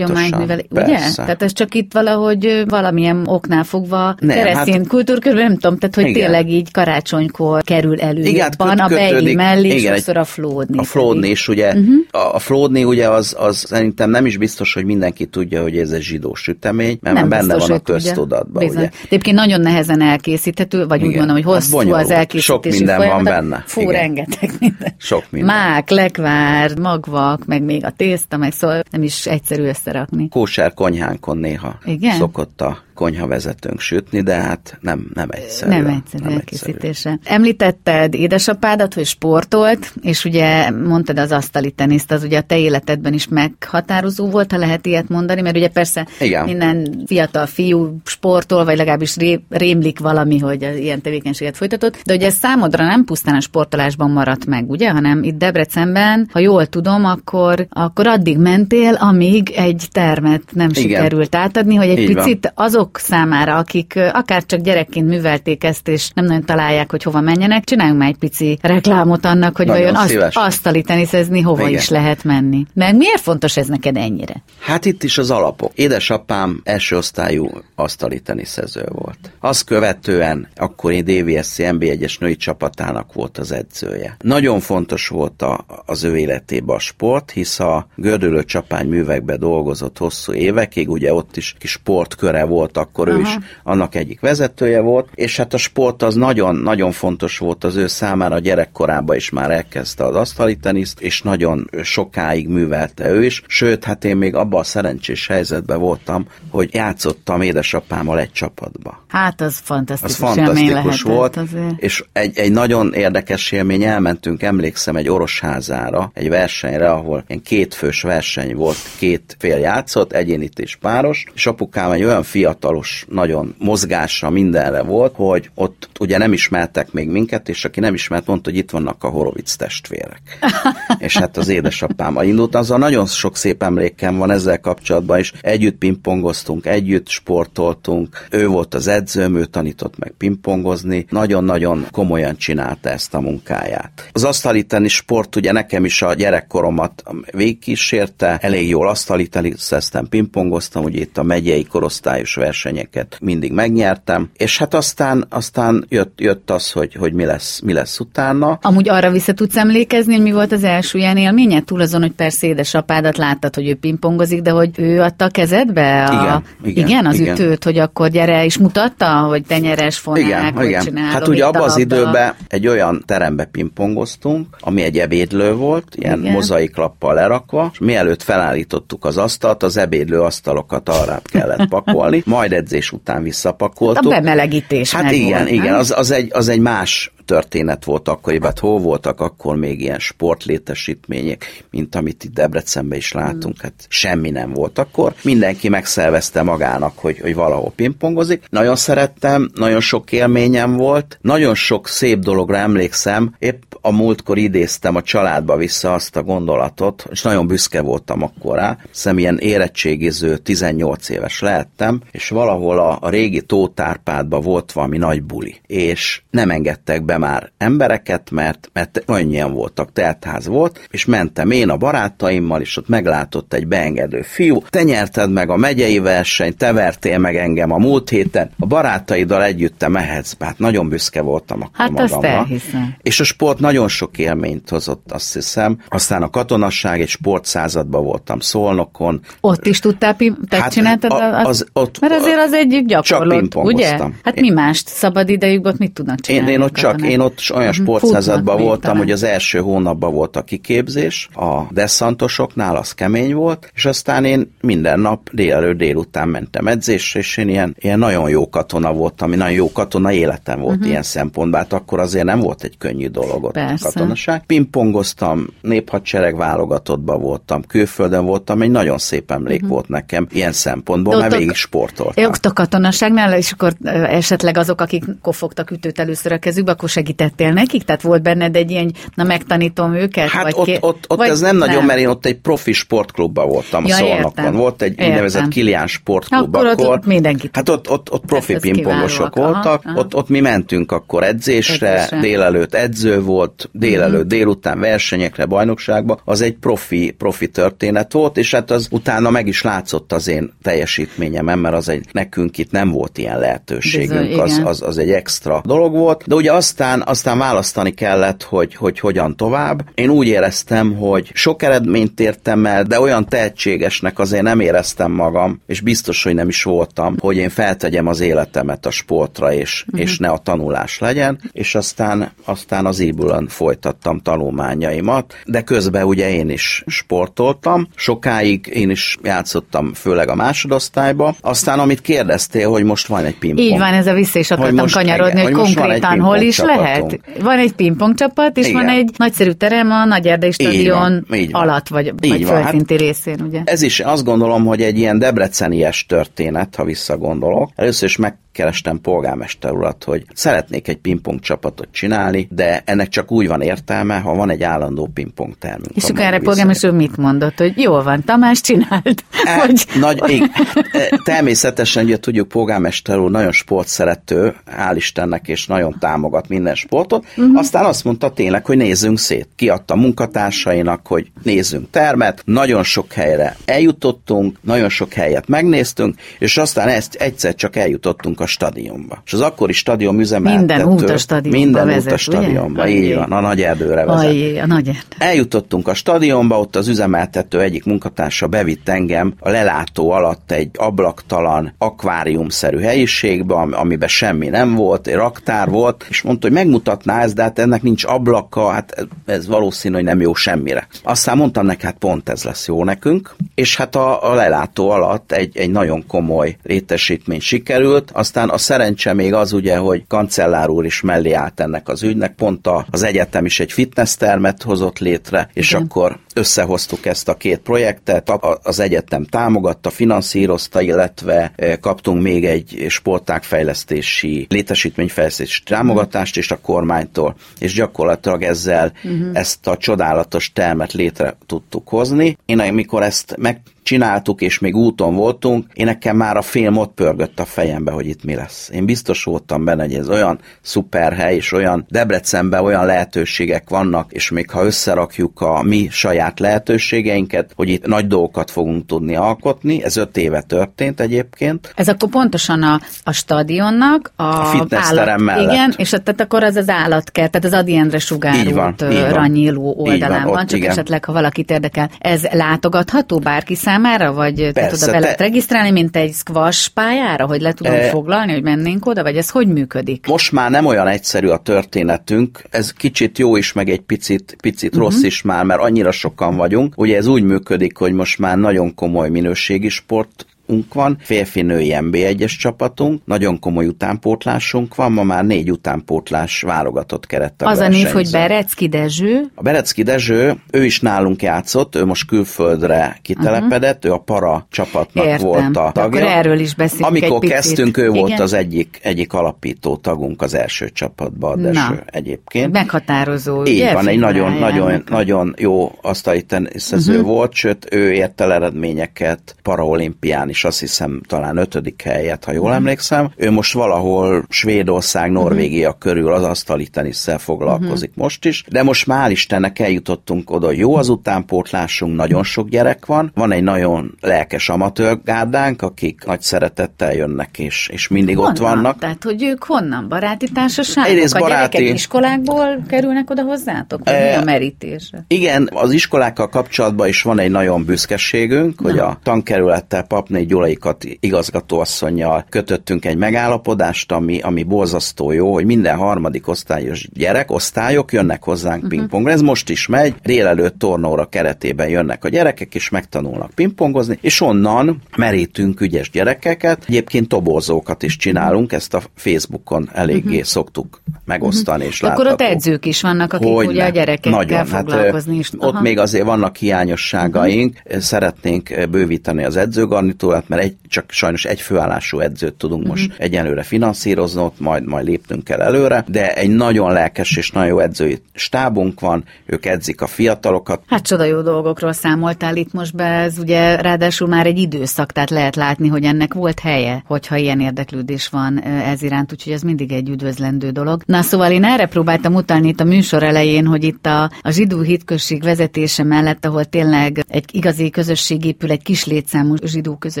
Speaker 2: mivel, ugye? Tehát ez csak itt valahogy valamilyen oknál fogva
Speaker 3: Nem,
Speaker 2: keresztény
Speaker 3: hát-
Speaker 2: kultúrkörül, nem tudom, tehát hogy
Speaker 3: Igen.
Speaker 2: tényleg így karácsonykor kerül elő
Speaker 3: Igen, hát
Speaker 2: jobban, a
Speaker 3: köt-
Speaker 2: bejli
Speaker 3: kötődik.
Speaker 2: mellé,
Speaker 3: Igen,
Speaker 2: sokszor a flódni.
Speaker 3: A flódni is ugye, uh-huh. a, a flódni ugye az, az szerintem nem is biztos, hogy mindenki tudja, hogy ez egy zsidó sütemény, mert
Speaker 2: nem
Speaker 3: benne
Speaker 2: biztos,
Speaker 3: van a köztudatban,
Speaker 2: Bizony.
Speaker 3: ugye.
Speaker 2: Egyébként nagyon nehezen elkészíthető, vagy úgy
Speaker 3: Igen.
Speaker 2: mondom, hogy
Speaker 3: Hát
Speaker 2: hosszú
Speaker 3: bonyolult.
Speaker 2: az elkészítési
Speaker 3: Sok minden van
Speaker 2: folyamat.
Speaker 3: benne.
Speaker 2: Fú,
Speaker 3: Igen.
Speaker 2: rengeteg minden.
Speaker 3: Sok minden.
Speaker 2: Mák, lekvár, magvak, meg még a tészta, meg szóval nem is egyszerű összerakni.
Speaker 3: Kóser konyhánkon néha
Speaker 2: Igen?
Speaker 3: szokott a konyhavezetőnk sütni, de hát nem, nem egyszerű.
Speaker 2: Nem egyszerű elkészítése. Említetted édesapádat, hogy sportolt, és ugye mondtad az asztali teniszt, az ugye a te életedben is meghatározó volt, ha lehet ilyet mondani, mert ugye persze
Speaker 3: Igen.
Speaker 2: minden fiatal fiú sportol, vagy legalábbis ré, rémlik valami, hogy ilyen tevékenységet folytatott, de ugye ez számodra nem pusztán a sportolásban maradt meg, ugye, hanem itt Debrecenben, ha jól tudom, akkor, akkor addig mentél, amíg egy termet nem
Speaker 3: Igen.
Speaker 2: sikerült átadni, hogy egy
Speaker 3: Így van.
Speaker 2: picit azok számára, akik akár csak gyerekként művelték ezt, és nem nagyon találják, hogy hova menjenek, csináljunk már egy pici reklámot annak, hogy
Speaker 3: Nagyon
Speaker 2: vajon azt, asztali teniszezni hova
Speaker 3: Igen.
Speaker 2: is lehet menni. Meg miért fontos ez neked ennyire?
Speaker 3: Hát itt is az alapok. Édesapám első osztályú asztali teniszező volt. Azt követően akkori DVSC NB1-es női csapatának volt az edzője. Nagyon fontos volt a, az ő életében a sport, hisz a gördülő csapány művekbe dolgozott hosszú évekig, ugye ott is kis sportköre volt, akkor ő
Speaker 2: Aha.
Speaker 3: is annak egyik vezetője volt, és hát a sport az nagyon-nagyon fontos volt az ő számára, a gyerekkorában is már elkezdte az asztali teniszt, és nagyon sokáig művelte ő is, sőt, hát én még abban a szerencsés helyzetben voltam, hogy játszottam édesapámmal egy csapatba.
Speaker 2: Hát az
Speaker 3: Az
Speaker 2: fantasztikus, élmény
Speaker 3: fantasztikus volt,
Speaker 2: azért.
Speaker 3: és egy, egy nagyon érdekes élmény, elmentünk, emlékszem, egy orosházára, egy versenyre, ahol ilyen kétfős verseny volt, két fél játszott, egyénit és páros, és apukám egy olyan fiatalos, nagyon mozgásra, mindenre volt, hogy ott ugye nem ismertek még minket, és aki nem ismert, mondta, hogy itt vannak a Horovic testvérek. és hát az édesapám indult, azzal nagyon sok szép emlékem van ezzel kapcsolatban, és együtt pingpongoztunk, együtt sportoltunk, ő volt az edzőm, ő tanított meg pingpongozni, nagyon-nagyon komolyan csinálta ezt a munkáját. Az asztali tenisz sport ugye nekem is a gyerekkoromat végigkísérte, elég jól asztali teniszeztem, pingpongoztam, ugye itt a megyei korosztályos versenyeket mindig megnyertem, és hát aztán, aztán jött, jött az, hogy, hogy mi, lesz, mi lesz utána.
Speaker 2: Amúgy arra vissza tudsz emlékezni, hogy mi volt az első ilyen élménye? Túl azon, hogy persze édesapádat láttad, hogy ő pingpongozik, de hogy ő adta a kezedbe? A,
Speaker 3: igen, igen,
Speaker 2: igen, az
Speaker 3: igen.
Speaker 2: ütőt, hogy akkor gyere, és mutatta, hogy tenyeres fonák,
Speaker 3: igen,
Speaker 2: hogy
Speaker 3: igen.
Speaker 2: csinálom,
Speaker 3: Hát ugye abban az időben egy olyan terembe pingpongoztunk, ami egy ebédlő volt, ilyen
Speaker 2: Igen.
Speaker 3: mozaiklappal lerakva, és mielőtt felállítottuk az asztalt, az ebédlő asztalokat arra kellett pakolni, majd edzés után visszapakoltuk.
Speaker 2: A bemelegítés
Speaker 3: Hát igen,
Speaker 2: volt,
Speaker 3: igen,
Speaker 2: nem?
Speaker 3: az, az, egy, az egy más történet volt akkoriban, hát hol voltak akkor még ilyen sportlétesítmények, mint amit itt Debrecenben is látunk, hát semmi nem volt akkor. Mindenki megszervezte magának, hogy, hogy valahol pingpongozik. Nagyon szerettem, nagyon sok élményem volt, nagyon sok szép dologra emlékszem, épp a múltkor idéztem a családba vissza azt a gondolatot, és nagyon büszke voltam akkor rá, hiszem érettségiző 18 éves lehettem, és valahol a, a régi Tótárpádban volt valami nagy buli, és nem engedtek be már embereket, mert, mert annyian voltak, teltház volt, és mentem én a barátaimmal, és ott meglátott egy beengedő fiú, te nyerted meg a megyei versenyt, te vertél meg engem a múlt héten, a barátaiddal együtt te mehetsz, hát nagyon büszke voltam akkor
Speaker 2: Hát
Speaker 3: magamra.
Speaker 2: elhiszem.
Speaker 3: És a sport nagyon sok élményt hozott, azt hiszem. Aztán a katonasság, egy sportszázadban voltam Szolnokon.
Speaker 2: Ott is tudtál, te
Speaker 3: Hát
Speaker 2: csináltad?
Speaker 3: a-
Speaker 2: Az,
Speaker 3: az- ott-
Speaker 2: mert azért az egy gyakorlott, ugye? Hát mi mást? Szabad idejükben ott mit tudnak
Speaker 3: Én,
Speaker 2: csinálni?
Speaker 3: én ott
Speaker 2: a
Speaker 3: csak? Én ott olyan
Speaker 2: Mhm,
Speaker 3: sportszázadban voltam,
Speaker 2: talán.
Speaker 3: hogy az első hónapban volt a kiképzés, a desszantosoknál az kemény volt, és aztán én minden nap délelőtt délután mentem edzésre, és én ilyen, ilyen nagyon jó katona voltam, ami nagyon jó katona életem volt uh-huh. ilyen szempontból, hát akkor azért nem volt egy könnyű dolog ott
Speaker 2: Persze.
Speaker 3: a katonaság. Pingpongoztam, néphadsereg válogatottban voltam, külföldön voltam, egy nagyon szép emlék uh-huh. volt nekem ilyen szempontból, mert végig sportoltam.
Speaker 2: Ott a katonaságnál, és akkor esetleg azok, akik kofogtak ütőt először a kezükbe, akkor segítettél nekik? Tehát volt benned egy ilyen, na megtanítom őket?
Speaker 3: Hát
Speaker 2: vagy
Speaker 3: ott,
Speaker 2: ké-
Speaker 3: ott, ott
Speaker 2: vagy
Speaker 3: ez nem, nagyon, mert én ott egy profi sportklubban voltam
Speaker 2: Ja,
Speaker 3: Szolnokon. Volt egy
Speaker 2: Értem.
Speaker 3: úgynevezett Kilián sportklub
Speaker 2: Akkor ott- ott mindenki
Speaker 3: Hát ott, ott, ott profi
Speaker 2: Hát
Speaker 3: pingpongosok voltak,
Speaker 2: aha.
Speaker 3: Ott, ott mi mentünk akkor edzésre,
Speaker 2: Edzésre. Mhm.
Speaker 3: délelőtt edző volt, délelőtt, délután versenyekre, bajnokságba. Az egy profi, profi történet volt, és hát az utána meg is látszott az én teljesítményem, mert az egy, nekünk itt nem volt ilyen lehetőségünk,
Speaker 2: Bizony,
Speaker 3: az, az, az egy extra dolog volt, de ugye aztán, aztán választani kellett, hogy, hogy hogyan tovább. Én úgy éreztem, hogy sok eredményt értem el, de olyan tehetségesnek azért nem éreztem magam, és biztos, hogy nem is voltam, hogy én feltegyem az életemet a sportra, és, uh-huh. és ne a tanulás legyen, és aztán, aztán az ébülön folytattam tanulmányaimat, de közben ugye én is sportoltam, sokáig én is játszottam, főleg a másodosztályba, aztán amit kérdeztél, hogy most van egy pingpong.
Speaker 2: Így van, ez a vissza is
Speaker 3: Hogy
Speaker 2: akartam
Speaker 3: most-
Speaker 2: kanyarodni,
Speaker 3: igen,
Speaker 2: hogy,
Speaker 3: hogy
Speaker 2: konkrétan hol is. Lehet. Van egy pingpong csapat, és
Speaker 3: Igen.
Speaker 2: van egy nagyszerű terem a Nagy Erdei Stadion
Speaker 3: van, így van.
Speaker 2: alatt, vagy,
Speaker 3: Így
Speaker 2: vagy
Speaker 3: van, hát-
Speaker 2: földszinti részén, ugye?
Speaker 3: Ez is azt gondolom, hogy egy ilyen debrecenies történet, ha visszagondolok. Először is megkerestem polgármester urat, hogy szeretnék egy pingpong csapatot csinálni, de ennek csak úgy van értelme, ha van egy állandó pingpong termünk.
Speaker 2: És akkor erre polgármester mit mondott, hogy jól van, Tamás csinált.
Speaker 3: E,
Speaker 2: Hogy,
Speaker 3: Nagy, igen. E, Természetesen, ugye tudjuk, polgármester úr nagyon sportszerető, hál' Istennek, és nagyon támogat minden sportot. Uh-huh. Aztán azt mondta tényleg, hogy nézzünk szét. Kiadta munkatársainak, hogy nézzünk termet. Nagyon sok helyre eljutottunk, nagyon sok helyet megnéztünk, és aztán ezt egyszer csak eljutottunk a stadionba. És az akkori stadion üzemeltető...
Speaker 2: Minden út a stadionba
Speaker 3: Minden út
Speaker 2: vezet,
Speaker 3: a
Speaker 2: ugye?
Speaker 3: stadionba,
Speaker 2: Ajjé.
Speaker 3: így van, a nagy erdőre vezet.
Speaker 2: Ajjé, a nagy erdő.
Speaker 3: Eljutottunk a stadionba, ott az üzemeltető egyik munkatársa bevitt engem a lelátó alatt egy ablaktalan, akváriumszerű helyiségbe, am- amiben semmi nem volt, egy raktár volt, és mondta, hogy megmutatná ezt, de hát ennek nincs ablaka, hát ez valószínű, hogy nem jó semmire. Aztán mondtam neki, hát pont ez lesz jó nekünk, és hát a, a lelátó alatt egy, egy nagyon komoly létesítmény sikerült, aztán a szerencse még az ugye, hogy kancellár úr is mellé állt ennek az ügynek, pont a, az egyetem is egy fitness termet hozott létre, és
Speaker 2: Igen.
Speaker 3: akkor összehoztuk ezt a két projektet, az egyetem támogatta, finanszírozta, illetve eh, kaptunk még egy sportágfejlesztési, létesítményfejlesztési támogatást is a kormánytól, és gyakorlatilag ezzel uh-huh. ezt a csodálatos termet létre tudtuk hozni. Én amikor ezt meg csináltuk, és még úton voltunk, én nekem már a film ott pörgött a fejembe, hogy itt mi lesz. Én biztos voltam benne, hogy ez olyan szuper hely, és olyan Debrecenben olyan lehetőségek vannak, és még ha összerakjuk a mi saját lehetőségeinket, hogy itt nagy dolgokat fogunk tudni alkotni, ez öt éve történt egyébként.
Speaker 2: Ez akkor pontosan a, a stadionnak, a,
Speaker 3: a fitnessterem mellett.
Speaker 2: Igen, és tehát akkor az az állatkert, tehát az Adi Endre sugárút ranyiló oldalán van, van, csak igen. esetleg, ha valakit érdekel. Ez látogatható bárki számára, vagy Persze, te oda be lehet te... regisztrálni, mint egy squash pályára, hogy le tudom e... foglalni, hogy mennénk oda, vagy ez hogy működik?
Speaker 3: Most már nem olyan egyszerű a történetünk, ez kicsit jó is, meg egy picit, picit uh-huh. rossz is már, mert annyira sokan vagyunk. Ugye ez úgy működik, hogy most már nagyon komoly minőségi sport csapatunk van, férfi-női NB1-es csapatunk, nagyon komoly utánpótlásunk van, ma már négy utánpótlás válogatott kerettel
Speaker 2: Az a név, hogy Berecki Dezső.
Speaker 3: A Berecki Dezső, ő is nálunk játszott, ő most külföldre kitelepedett, uh-huh. ő a para csapatnak Értem. volt a tagja.
Speaker 2: Akkor erről is beszélünk
Speaker 3: Amikor egy kezdtünk, ő Igen? volt az egyik, egyik alapító tagunk az első csapatban, a Dezső Na, egyébként.
Speaker 2: Meghatározó.
Speaker 3: Így ugye, van, egy nagyon, nagyon, nagyon jó asztali teniszező uh-huh. volt, sőt, ő ért el eredményeket paraolimpián is és azt hiszem talán ötödik helyet, ha jól mhm. emlékszem. Ő most valahol Svédország, Norvégia uh-huh. körül az asztali tenisszel foglalkozik uh-huh. most is, de most már Istennek eljutottunk oda, jó az utánpótlásunk, nagyon sok gyerek van, van egy nagyon lelkes amatőrgárdánk, akik nagy szeretettel jönnek, és, és mindig honnan? ott vannak.
Speaker 2: Tehát, hogy ők honnan? Baráti társaságok? Egyrészt a baráti... gyerekek iskolákból kerülnek oda hozzátok? Vagy e... mi a merítése?
Speaker 3: Igen, az iskolákkal kapcsolatban is van egy nagyon büszkeségünk, Na. hogy a tankerülettel Papné Gyulaikat igazgatóasszonyjal kötöttünk egy megállapodást, ami, ami borzasztó jó, hogy minden harmadik osztályos gyerek, osztályok jönnek hozzánk uh-huh. pingpongra. Ez most is megy, délelőtt tornóra keretében jönnek a gyerekek, és megtanulnak pingpongozni, és onnan merítünk ügyes gyerekeket. Egyébként tobozókat is csinálunk, ezt a Facebookon eléggé uh-huh. szoktuk megosztani uh-huh. és
Speaker 2: látható. Akkor ott edzők is vannak, akik hogy ugye a gyerekekkel Nagyon, hát, foglalkozni hát, is.
Speaker 3: Aha. Ott még azért vannak hiányosságaink, uh-huh. szeretnénk bővíteni az edzőgarnitúrát, feladat, mert egy, csak sajnos egy főállású edzőt tudunk most uh-huh. egyenlőre finanszírozni, ott majd, majd lépnünk kell előre, de egy nagyon lelkes és nagyon jó edzői stábunk van, ők edzik a fiatalokat.
Speaker 2: Hát csoda jó dolgokról számoltál itt most be, ez ugye ráadásul már egy időszak, tehát lehet látni, hogy ennek volt helye, hogyha ilyen érdeklődés van ez iránt, úgyhogy ez mindig egy üdvözlendő dolog. Na szóval én erre próbáltam utalni itt a műsor elején, hogy itt a, a zsidó hitközség vezetése mellett, ahol tényleg egy igazi közösség épül, egy kis létszámú zsidó közösség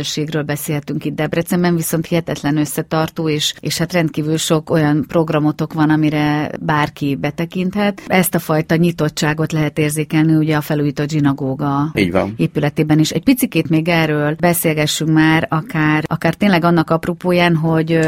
Speaker 2: közösségről beszéltünk itt Debrecenben, viszont hihetetlen összetartó, és, és hát rendkívül sok olyan programotok van, amire bárki betekinthet. Ezt a fajta nyitottságot lehet érzékelni ugye a felújított zsinagóga
Speaker 3: Így van.
Speaker 2: épületében is. Egy picikét még erről beszélgessünk már, akár, akár tényleg annak apropóján, hogy,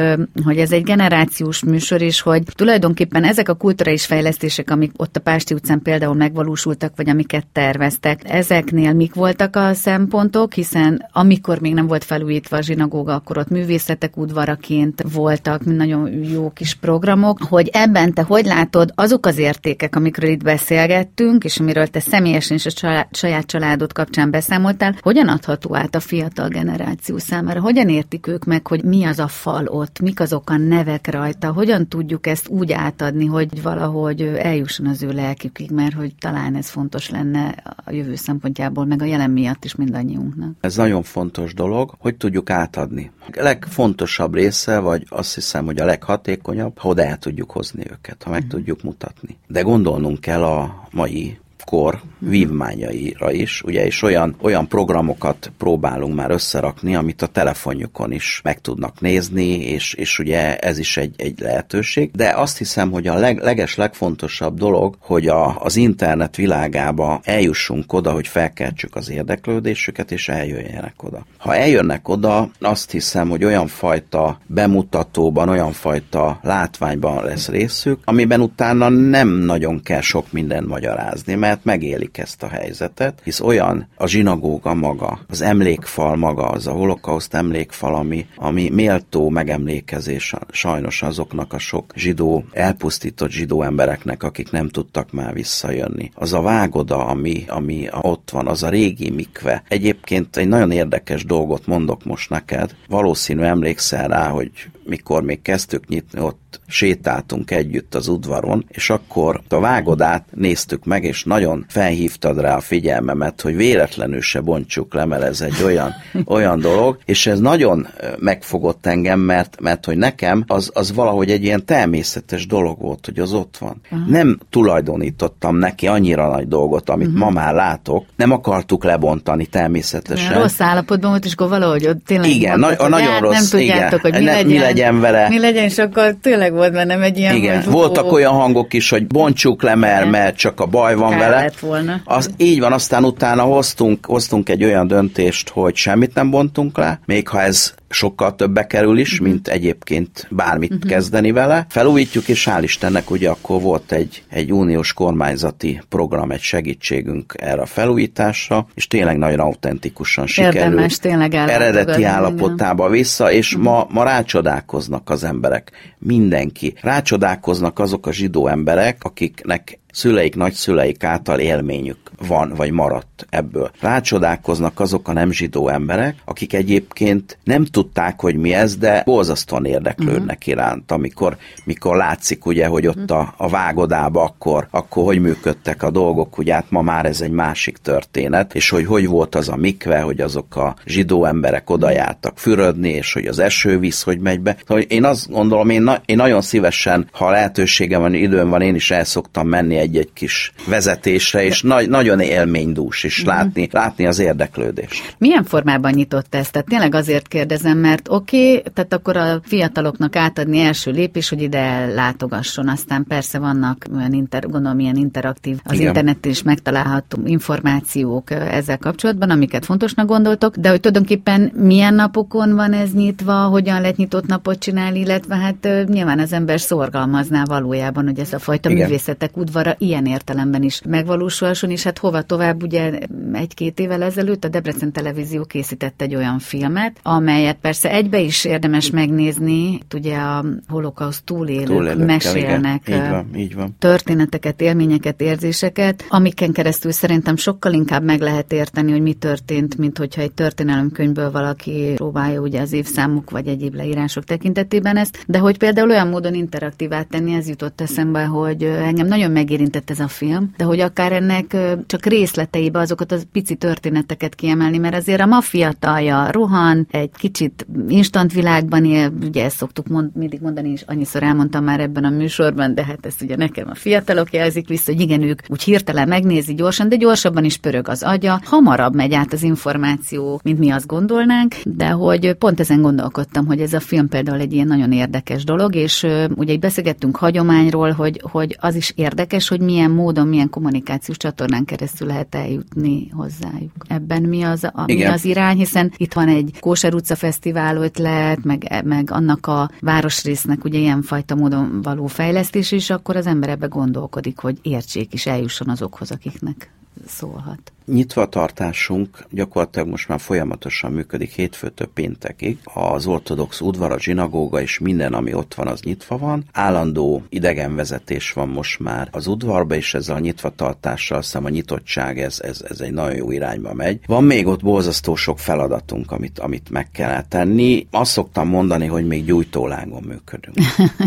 Speaker 2: hogy ez egy generációs műsor, és hogy tulajdonképpen ezek a kulturális fejlesztések, amik ott a Pásti utcán például megvalósultak, vagy amiket terveztek, ezeknél mik voltak a szempontok, hiszen amikor még nem volt felújítva a zsinagóga, akkor ott művészetek udvaraként voltak nagyon jó kis programok, hogy ebben te hogy látod azok az értékek, amikről itt beszélgettünk, és amiről te személyesen és a család, saját családod kapcsán beszámoltál, hogyan adható át a fiatal generáció számára? Hogyan értik ők meg, hogy mi az a fal ott, mik azok a nevek rajta, hogyan tudjuk ezt úgy átadni, hogy valahogy eljusson az ő lelkükig, mert hogy talán ez fontos lenne a jövő szempontjából, meg a jelen miatt is mindannyiunknak.
Speaker 3: Ez nagyon fontos dolog dolog, hogy tudjuk átadni. A legfontosabb része, vagy azt hiszem, hogy a leghatékonyabb, ha oda el tudjuk hozni őket, ha meg uh-huh. tudjuk mutatni. De gondolnunk kell a mai kor vívmányaira is, ugye, és olyan, olyan programokat próbálunk már összerakni, amit a telefonjukon is meg tudnak nézni, és, és ugye ez is egy, egy lehetőség. De azt hiszem, hogy a leg, leges, legfontosabb dolog, hogy a, az internet világába eljussunk oda, hogy felkeltsük az érdeklődésüket, és eljöjjenek oda. Ha eljönnek oda, azt hiszem, hogy olyan fajta bemutatóban, olyan fajta látványban lesz részük, amiben utána nem nagyon kell sok mindent magyarázni, mert mert megélik ezt a helyzetet, hisz olyan a zsinagóga maga, az emlékfal maga, az a holokauszt emlékfal, ami, ami méltó megemlékezés sajnos azoknak a sok zsidó, elpusztított zsidó embereknek, akik nem tudtak már visszajönni. Az a vágoda, ami, ami ott van, az a régi mikve. Egyébként egy nagyon érdekes dolgot mondok most neked. Valószínű emlékszel rá, hogy mikor még kezdtük nyitni, ott sétáltunk együtt az udvaron, és akkor a vágodát néztük meg, és nagyon felhívtad rá a figyelmemet, hogy véletlenül se bontsuk le, mert ez egy olyan, olyan dolog, és ez nagyon megfogott engem, mert, mert hogy nekem az, az valahogy egy ilyen természetes dolog volt, hogy az ott van. Aha. Nem tulajdonítottam neki annyira nagy dolgot, amit uh-huh. ma már látok, nem akartuk lebontani természetesen.
Speaker 2: Rossz állapotban volt, és akkor valahogy ott tényleg
Speaker 3: igen, mondtad, na, nagyon hát rossz, nem tudjátok, igen, hogy mi, ne, legyen,
Speaker 2: mi
Speaker 3: legyen vele.
Speaker 2: Mi legyen, és akkor tényleg volt bennem egy ilyen,
Speaker 3: Igen, hogy voltak olyan hangok is, hogy bontsuk le, mert, mert csak a baj van vele.
Speaker 2: volna.
Speaker 3: Az, így van, aztán utána hoztunk, hoztunk egy olyan döntést, hogy semmit nem bontunk le, még ha ez sokkal többe kerül is, uh-huh. mint egyébként bármit uh-huh. kezdeni vele. Felújítjuk, és hál' Istennek ugye akkor volt egy, egy uniós kormányzati program, egy segítségünk erre a felújításra, és tényleg nagyon autentikusan sikerült.
Speaker 2: Érdemes tényleg
Speaker 3: Eredeti állapotába vissza, és uh-huh. ma, ma rácsodálkoznak az emberek. Mindenki. Rácsodálkoznak azok a zsidó emberek, akiknek szüleik, nagyszüleik által élményük van, vagy maradt ebből. Rácsodálkoznak azok a nem zsidó emberek, akik egyébként nem tudták, hogy mi ez, de borzasztóan érdeklődnek uh-huh. iránt, amikor mikor látszik ugye, hogy ott a, a vágodába akkor, akkor hogy működtek a dolgok, ugye hát ma már ez egy másik történet, és hogy hogy volt az a mikve, hogy azok a zsidó emberek oda jártak fürödni, és hogy az esővíz hogy megy be. Szóval én azt gondolom, én, na, én nagyon szívesen, ha lehetőségem van, időm van, én is el szoktam menni egy-egy kis vezetésre, és na- nagyon élménydús, és mm. látni, látni az érdeklődést.
Speaker 2: Milyen formában nyitott ezt? Tehát tényleg azért kérdezem, mert oké, okay, tehát akkor a fiataloknak átadni első lépés, hogy ide látogasson, aztán persze vannak olyan inter, gondolom ilyen interaktív, az Igen. interneten is megtalálható információk ezzel kapcsolatban, amiket fontosnak gondoltok, de hogy tulajdonképpen milyen napokon van ez nyitva, hogyan lehet nyitott napot csinálni, illetve hát nyilván az ember szorgalmazná valójában, hogy ez a fajta Igen. művészetek udvara ilyen értelemben is megvalósulhasson, és hát hova tovább, ugye egy-két évvel ezelőtt a Debrecen Televízió készített egy olyan filmet, amelyet persze egybe is érdemes megnézni, ugye a holokauszt túlélők mesélnek
Speaker 3: igen. Így van, így van.
Speaker 2: történeteket, élményeket, érzéseket, amiken keresztül szerintem sokkal inkább meg lehet érteni, hogy mi történt, mint hogyha egy történelemkönyvből valaki próbálja ugye az évszámuk vagy egyéb leírások tekintetében ezt, de hogy például olyan módon interaktívát tenni, ez jutott eszembe, hogy engem nagyon megér érintett ez a film, de hogy akár ennek csak részleteibe azokat az pici történeteket kiemelni, mert azért a ma fiatalja rohan, egy kicsit instant világban él, ugye ezt szoktuk mond, mindig mondani, és annyiszor elmondtam már ebben a műsorban, de hát ezt ugye nekem a fiatalok jelzik vissza, hogy igen, ők úgy hirtelen megnézi gyorsan, de gyorsabban is pörög az agya, hamarabb megy át az információ, mint mi azt gondolnánk, de hogy pont ezen gondolkodtam, hogy ez a film például egy ilyen nagyon érdekes dolog, és ugye beszélgettünk hagyományról, hogy, hogy az is érdekes, hogy milyen módon, milyen kommunikációs csatornán keresztül lehet eljutni hozzájuk. Ebben mi az, a, mi az irány, hiszen itt van egy Kóser utca fesztivál ötlet, meg, meg annak a városrésznek ugye ilyen fajta módon való fejlesztés, és akkor az ember ebbe gondolkodik, hogy értsék és eljusson azokhoz, akiknek szólhat.
Speaker 3: Nyitva tartásunk gyakorlatilag most már folyamatosan működik hétfőtől péntekig. Az ortodox udvar, a zsinagóga és minden, ami ott van, az nyitva van. Állandó idegenvezetés van most már az udvarba, és ezzel a nyitva tartással, azt hiszem a nyitottság, ez, ez, ez egy nagyon jó irányba megy. Van még ott borzasztó sok feladatunk, amit, amit meg kell tenni. Azt szoktam mondani, hogy még gyújtólágon működünk.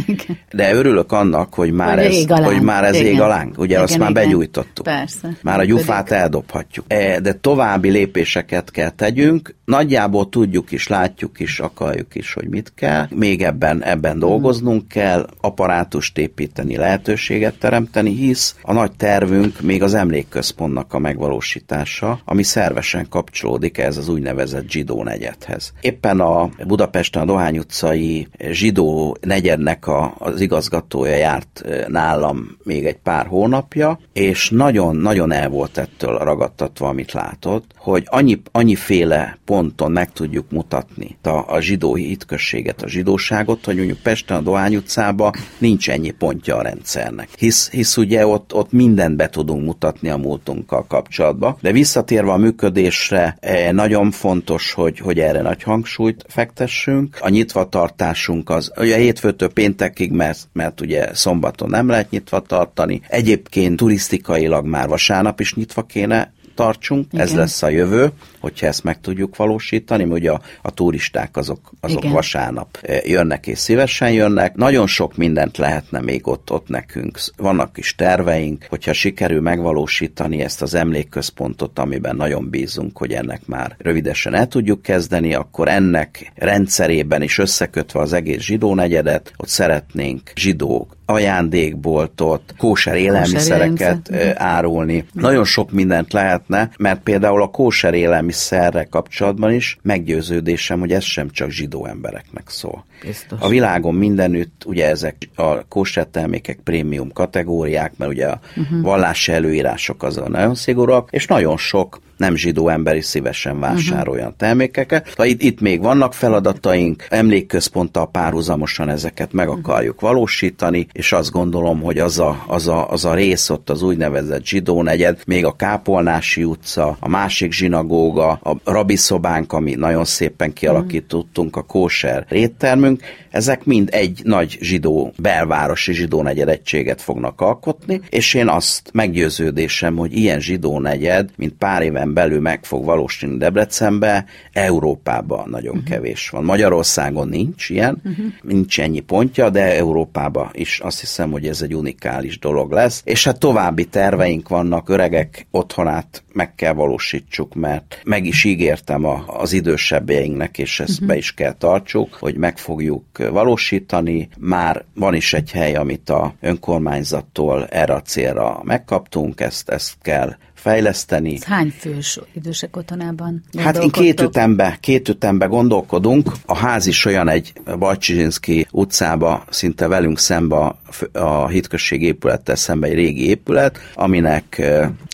Speaker 3: De örülök annak, hogy már hogy ez, hogy már ez ég a láng. Ugye igen, azt már igen. begyújtottuk.
Speaker 2: Persze.
Speaker 3: Már a gyufát eldobhatjuk. E, de további lépéseket kell tegyünk. Nagyjából tudjuk is, látjuk is, akarjuk is, hogy mit kell. Még ebben, ebben dolgoznunk kell, apparátust építeni, lehetőséget teremteni, hisz a nagy tervünk még az emlékközpontnak a megvalósítása, ami szervesen kapcsolódik ez az úgynevezett zsidó negyedhez. Éppen a Budapesten a Dohány utcai zsidó negyednek a, az igazgatója járt e, nálam még egy pár hónapja, és nagyon-nagyon el volt ettől ragadt ragadtatva, amit látott, hogy annyi, annyiféle ponton meg tudjuk mutatni a, a zsidó hitközséget, a zsidóságot, hogy mondjuk Pesten a Dohány utcában nincs ennyi pontja a rendszernek. Hisz, hisz ugye ott, ott mindent be tudunk mutatni a múltunkkal kapcsolatban, de visszatérve a működésre, eh, nagyon fontos, hogy, hogy erre nagy hangsúlyt fektessünk. A nyitvatartásunk az, ugye hétfőtől péntekig, mert, mert ugye szombaton nem lehet nyitva tartani. Egyébként turisztikailag már vasárnap is nyitva kéne tartsunk, Igen. ez lesz a jövő, hogyha ezt meg tudjuk valósítani, mert ugye a, a turisták azok, azok Igen. vasárnap jönnek és szívesen jönnek. Nagyon sok mindent lehetne még ott, ott nekünk. Vannak is terveink, hogyha sikerül megvalósítani ezt az emlékközpontot, amiben nagyon bízunk, hogy ennek már rövidesen el tudjuk kezdeni, akkor ennek rendszerében is összekötve az egész zsidó negyedet, ott szeretnénk zsidó ajándékboltot, kóser élelmiszereket árulni. Nagyon sok mindent lehetne, mert például a kóser élelmiszerre kapcsolatban is meggyőződésem, hogy ez sem csak zsidó embereknek szól. Biztos. A világon mindenütt ugye ezek a kóser termékek prémium kategóriák, mert ugye a uh-huh. vallási előírások azon nagyon szigorúak, és nagyon sok nem zsidó ember is szívesen vásárol olyan uh-huh. termékeket. Ha itt, itt még vannak feladataink, emlékközponttal párhuzamosan ezeket meg uh-huh. akarjuk valósítani, és azt gondolom, hogy az a, az a, az a rész ott az úgynevezett zsidó negyed, még a Kápolnási utca, a másik zsinagóga, a rabiszobánk, ami nagyon szépen kialakítottunk, a kóser réttermünk, ezek mind egy nagy zsidó, belvárosi zsidó negyed egységet fognak alkotni, és én azt meggyőződésem, hogy ilyen zsidó negyed, mint pár éven belül meg fog valósulni Debrecenbe, Európában nagyon uh-huh. kevés van. Magyarországon nincs ilyen, uh-huh. nincs ennyi pontja, de Európában is azt hiszem, hogy ez egy unikális dolog lesz. És hát további terveink vannak, öregek otthonát meg kell valósítsuk, mert meg is ígértem a, az idősebbjeinknek, és ezt uh-huh. be is kell tartsuk, hogy meg fogjuk valósítani. Már van is egy hely, amit a önkormányzattól erre a célra megkaptunk, ezt, ezt kell fejleszteni. Ez
Speaker 2: hány fős idősek otthonában
Speaker 3: Hát én két ütembe, két ütembe gondolkodunk. A ház is olyan egy Balcsizinszki utcába, szinte velünk szembe a hitközség épülettel szembe egy régi épület, aminek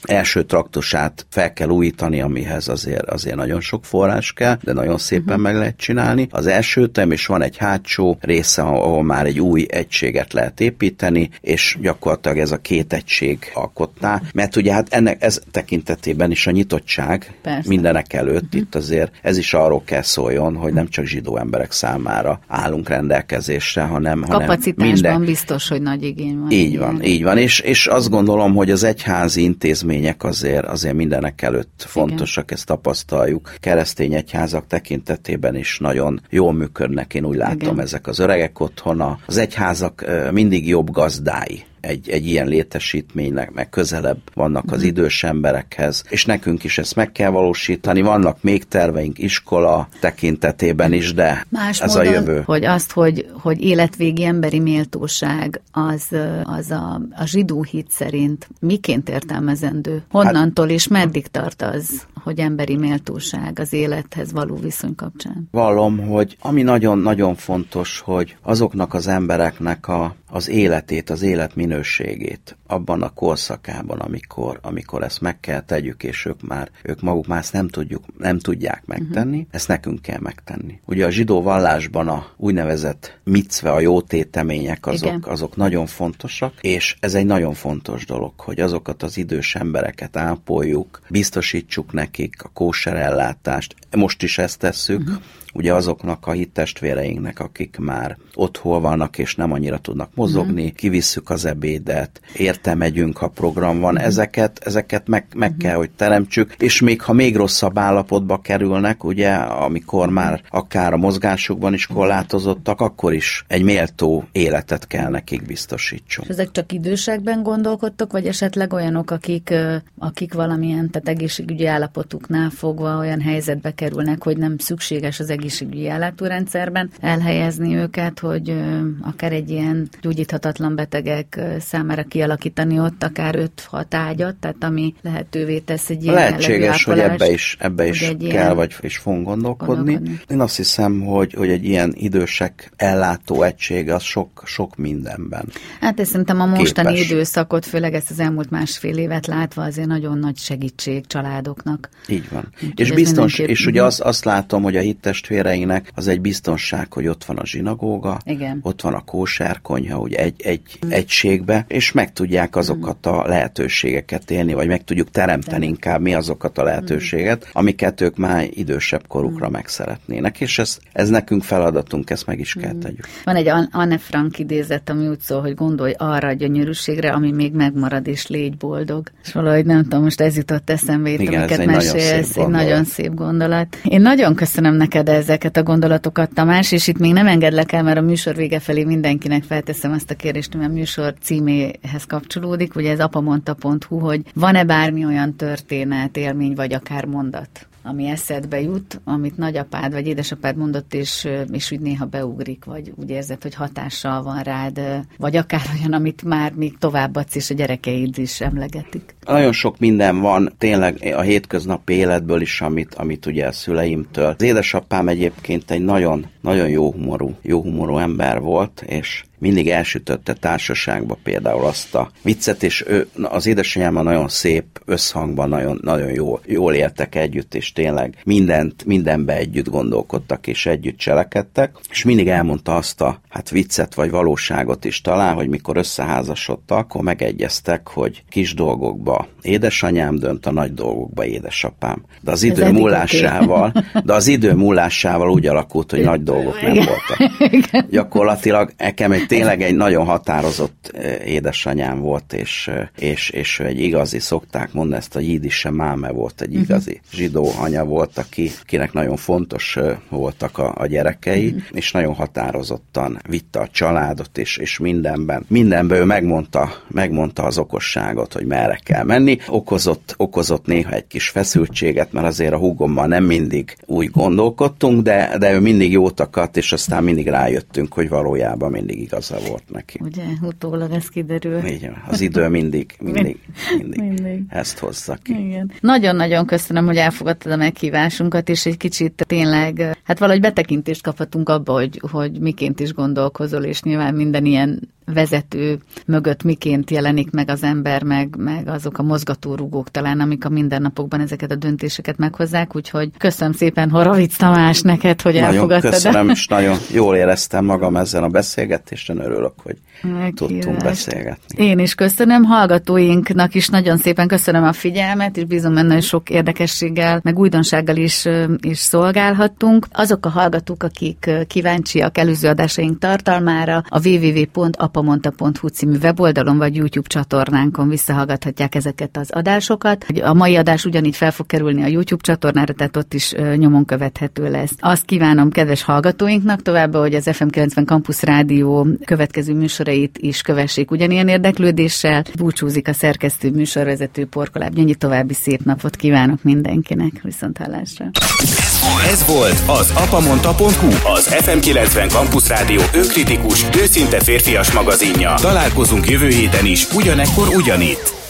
Speaker 3: első traktosát fel kell újítani, amihez azért, azért nagyon sok forrás kell, de nagyon szépen uh-huh. meg lehet csinálni. Az első ütem, és van egy hátsó része, ahol már egy új egységet lehet építeni, és gyakorlatilag ez a két egység alkotná, mert ugye hát ennek ez tekintetében is a nyitottság Persze. mindenek előtt uh-huh. itt azért ez is arról kell szóljon, hogy nem csak zsidó emberek számára állunk rendelkezésre, hanem,
Speaker 2: hanem minden... biztos, hogy nagy igény van.
Speaker 3: Így van, így van, és, és azt gondolom, hogy az egyházi intézmények azért, azért mindenek előtt fontosak, Igen. ezt tapasztaljuk. Keresztény egyházak tekintetében is nagyon jól működnek, én úgy látom Igen. ezek az öregek otthona. Az egyházak mindig jobb gazdái egy, egy ilyen létesítménynek, meg közelebb vannak az mhm. idős emberekhez, és nekünk is ezt meg kell valósítani. Vannak még terveink iskola tekintetében is, de Más ez módon, a jövő.
Speaker 2: hogy azt, hogy, hogy életvégi emberi méltóság az, az a, a zsidó hit szerint miként értelmezendő? Honnantól és meddig tart az, hogy emberi méltóság az élethez való viszony kapcsán?
Speaker 3: Vallom, hogy ami nagyon-nagyon fontos, hogy azoknak az embereknek a, az életét, az élet minőségét abban a korszakában, amikor, amikor ezt meg kell tegyük, és ők már, ők maguk már ezt nem, tudjuk, nem tudják megtenni, uh-huh. ezt nekünk kell megtenni. Ugye a zsidó vallásban a úgynevezett micve, a jó tétemények, azok, azok nagyon fontosak, és ez egy nagyon fontos dolog, hogy azokat az idős embereket ápoljuk, biztosítsuk nekik a kóserellátást, most is ezt tesszük, uh-huh ugye azoknak a hittestvéreinknek, akik már otthon vannak és nem annyira tudnak mozogni, mm. kivisszük az ebédet, érte megyünk, ha program van, mm. ezeket, ezeket meg, meg mm. kell, hogy teremtsük, és még ha még rosszabb állapotba kerülnek, ugye, amikor már akár a mozgásukban is korlátozottak, akkor is egy méltó életet kell nekik biztosítsunk.
Speaker 2: És ezek csak idősekben gondolkodtok, vagy esetleg olyanok, akik, akik valamilyen, tehát egészségügyi állapotuknál fogva olyan helyzetbe kerülnek, hogy nem szükséges az egészségügyi ellátórendszerben elhelyezni őket, hogy akár egy ilyen gyógyíthatatlan betegek számára kialakítani ott akár 5-6 ágyat, tehát ami lehetővé tesz egy ilyen
Speaker 3: Lehetséges, hogy ebbe is, ebbe is kell, ilyen... vagy is fogunk gondolkodni. gondolkodni. Én azt hiszem, hogy, hogy egy ilyen idősek ellátó egység az sok, sok mindenben.
Speaker 2: Hát ezt szerintem a mostani képes. időszakot, főleg ezt az elmúlt másfél évet látva azért nagyon nagy segítség családoknak.
Speaker 3: Így van. Úgy, és biztos, és ugye azt, azt látom, hogy a hittest testvéreinek, az egy biztonság, hogy ott van a zsinagóga,
Speaker 2: Igen.
Speaker 3: ott van a kósárkonyha, ugye egy, egy mm. egységbe, és meg tudják azokat a lehetőségeket élni, vagy meg tudjuk teremteni inkább mi azokat a lehetőséget, amiket ők már idősebb korukra meg szeretnének, és ez, ez nekünk feladatunk, ezt meg is kell tegyük.
Speaker 2: Van egy Anne Frank idézet, ami úgy szól, hogy gondolj arra a gyönyörűségre, ami még megmarad, és légy boldog. És valahogy nem tudom, most ez jutott eszembe itt,
Speaker 3: Igen, ez
Speaker 2: amiket
Speaker 3: egy nagyon
Speaker 2: mesélsz,
Speaker 3: szép
Speaker 2: egy nagyon szép gondolat. Én nagyon köszönöm neked ezeket a gondolatokat, Tamás, és itt még nem engedlek el, mert a műsor vége felé mindenkinek felteszem azt a kérdést, ami a műsor címéhez kapcsolódik, ugye ez apamondta.hu, hogy van-e bármi olyan történet, élmény, vagy akár mondat, ami eszedbe jut, amit nagyapád vagy édesapád mondott, és, és úgy néha beugrik, vagy úgy érzed, hogy hatással van rád, vagy akár olyan, amit már még továbbadsz, és a gyerekeid is emlegetik.
Speaker 3: Nagyon sok minden van tényleg a hétköznapi életből is, amit, amit ugye a szüleimtől. Az édesapám egyébként egy nagyon, nagyon jó humorú, jó humorú ember volt, és mindig elsütötte társaságba például azt a viccet, és ő, az édesanyámmal nagyon szép összhangban, nagyon, nagyon jól, jól éltek együtt, és tényleg mindent, mindenbe együtt gondolkodtak, és együtt cselekedtek, és mindig elmondta azt a hát viccet vagy valóságot is talán, hogy mikor összeházasodtak, akkor megegyeztek, hogy kis dolgokba édesanyám dönt, a nagy dolgokba édesapám. De az idő
Speaker 2: eddig
Speaker 3: múlásával, de az idő múlásával úgy alakult, hogy nagy dolgok nem voltak. Gyakorlatilag nekem egy tényleg egy nagyon határozott édesanyám volt, és, és, és ő egy igazi, szokták mondani, ezt a jidise máme volt, egy igazi zsidó anya volt, aki, akinek nagyon fontos voltak a, a gyerekei, és nagyon határozottan vitte a családot, és, és mindenben, mindenben ő megmondta, megmondta az okosságot, hogy merre kell menni. Okozott, okozott néha egy kis feszültséget, mert azért a húgommal nem mindig úgy gondolkodtunk, de, de ő mindig jót akart, és aztán mindig rájöttünk, hogy valójában mindig igaza volt neki.
Speaker 2: Ugye, utólag ez kiderül.
Speaker 3: Így van. Az idő mindig, mindig, mindig,
Speaker 2: Mindig.
Speaker 3: ezt hozza ki.
Speaker 2: Igen. Nagyon-nagyon köszönöm, hogy elfogadtad a meghívásunkat, és egy kicsit tényleg, hát valahogy betekintést kaphatunk abba, hogy, hogy miként is gondolkozol, és nyilván minden ilyen vezető mögött miként jelenik meg az ember, meg, meg azok a mozgatórugók talán, amik a mindennapokban ezeket a döntéseket meghozzák, úgyhogy köszönöm szépen Horovic Tamás neked, hogy
Speaker 3: Nagyon
Speaker 2: elfogadtad.
Speaker 3: köszönöm, és nagyon jól éreztem magam ezzel a beszélgetésen, örülök, hogy
Speaker 2: Meghívást.
Speaker 3: tudtunk beszélgetni.
Speaker 2: Én is köszönöm, hallgatóinknak is nagyon szépen köszönöm a figyelmet, és bízom benne, hogy sok érdekességgel, meg újdonsággal is, is szolgálhattunk. Azok a hallgatók, akik kíváncsiak előző adásaink tartalmára, a www.apamonta.hu című weboldalon vagy YouTube csatornánkon visszahallgathatják ezeket az adásokat. A mai adás ugyanígy fel fog kerülni a YouTube csatornára, tehát ott is nyomon követhető lesz. Azt kívánom kedves hallgatóinknak továbbá, hogy az FM90 Campus Rádió következő műsorait is kövessék ugyanilyen érdeklődéssel. Búcsúzik a szerkesztő műsorvezető Porkoláb. Nyonyi további szép napot kívánok mindenkinek. Viszont hallásra.
Speaker 1: Ez volt az apamonta.hu, az FM90 Campus Rádió önkritikus, őszinte férfias magazinja. Találkozunk jövő héten is, ugyanekkor ugyanitt.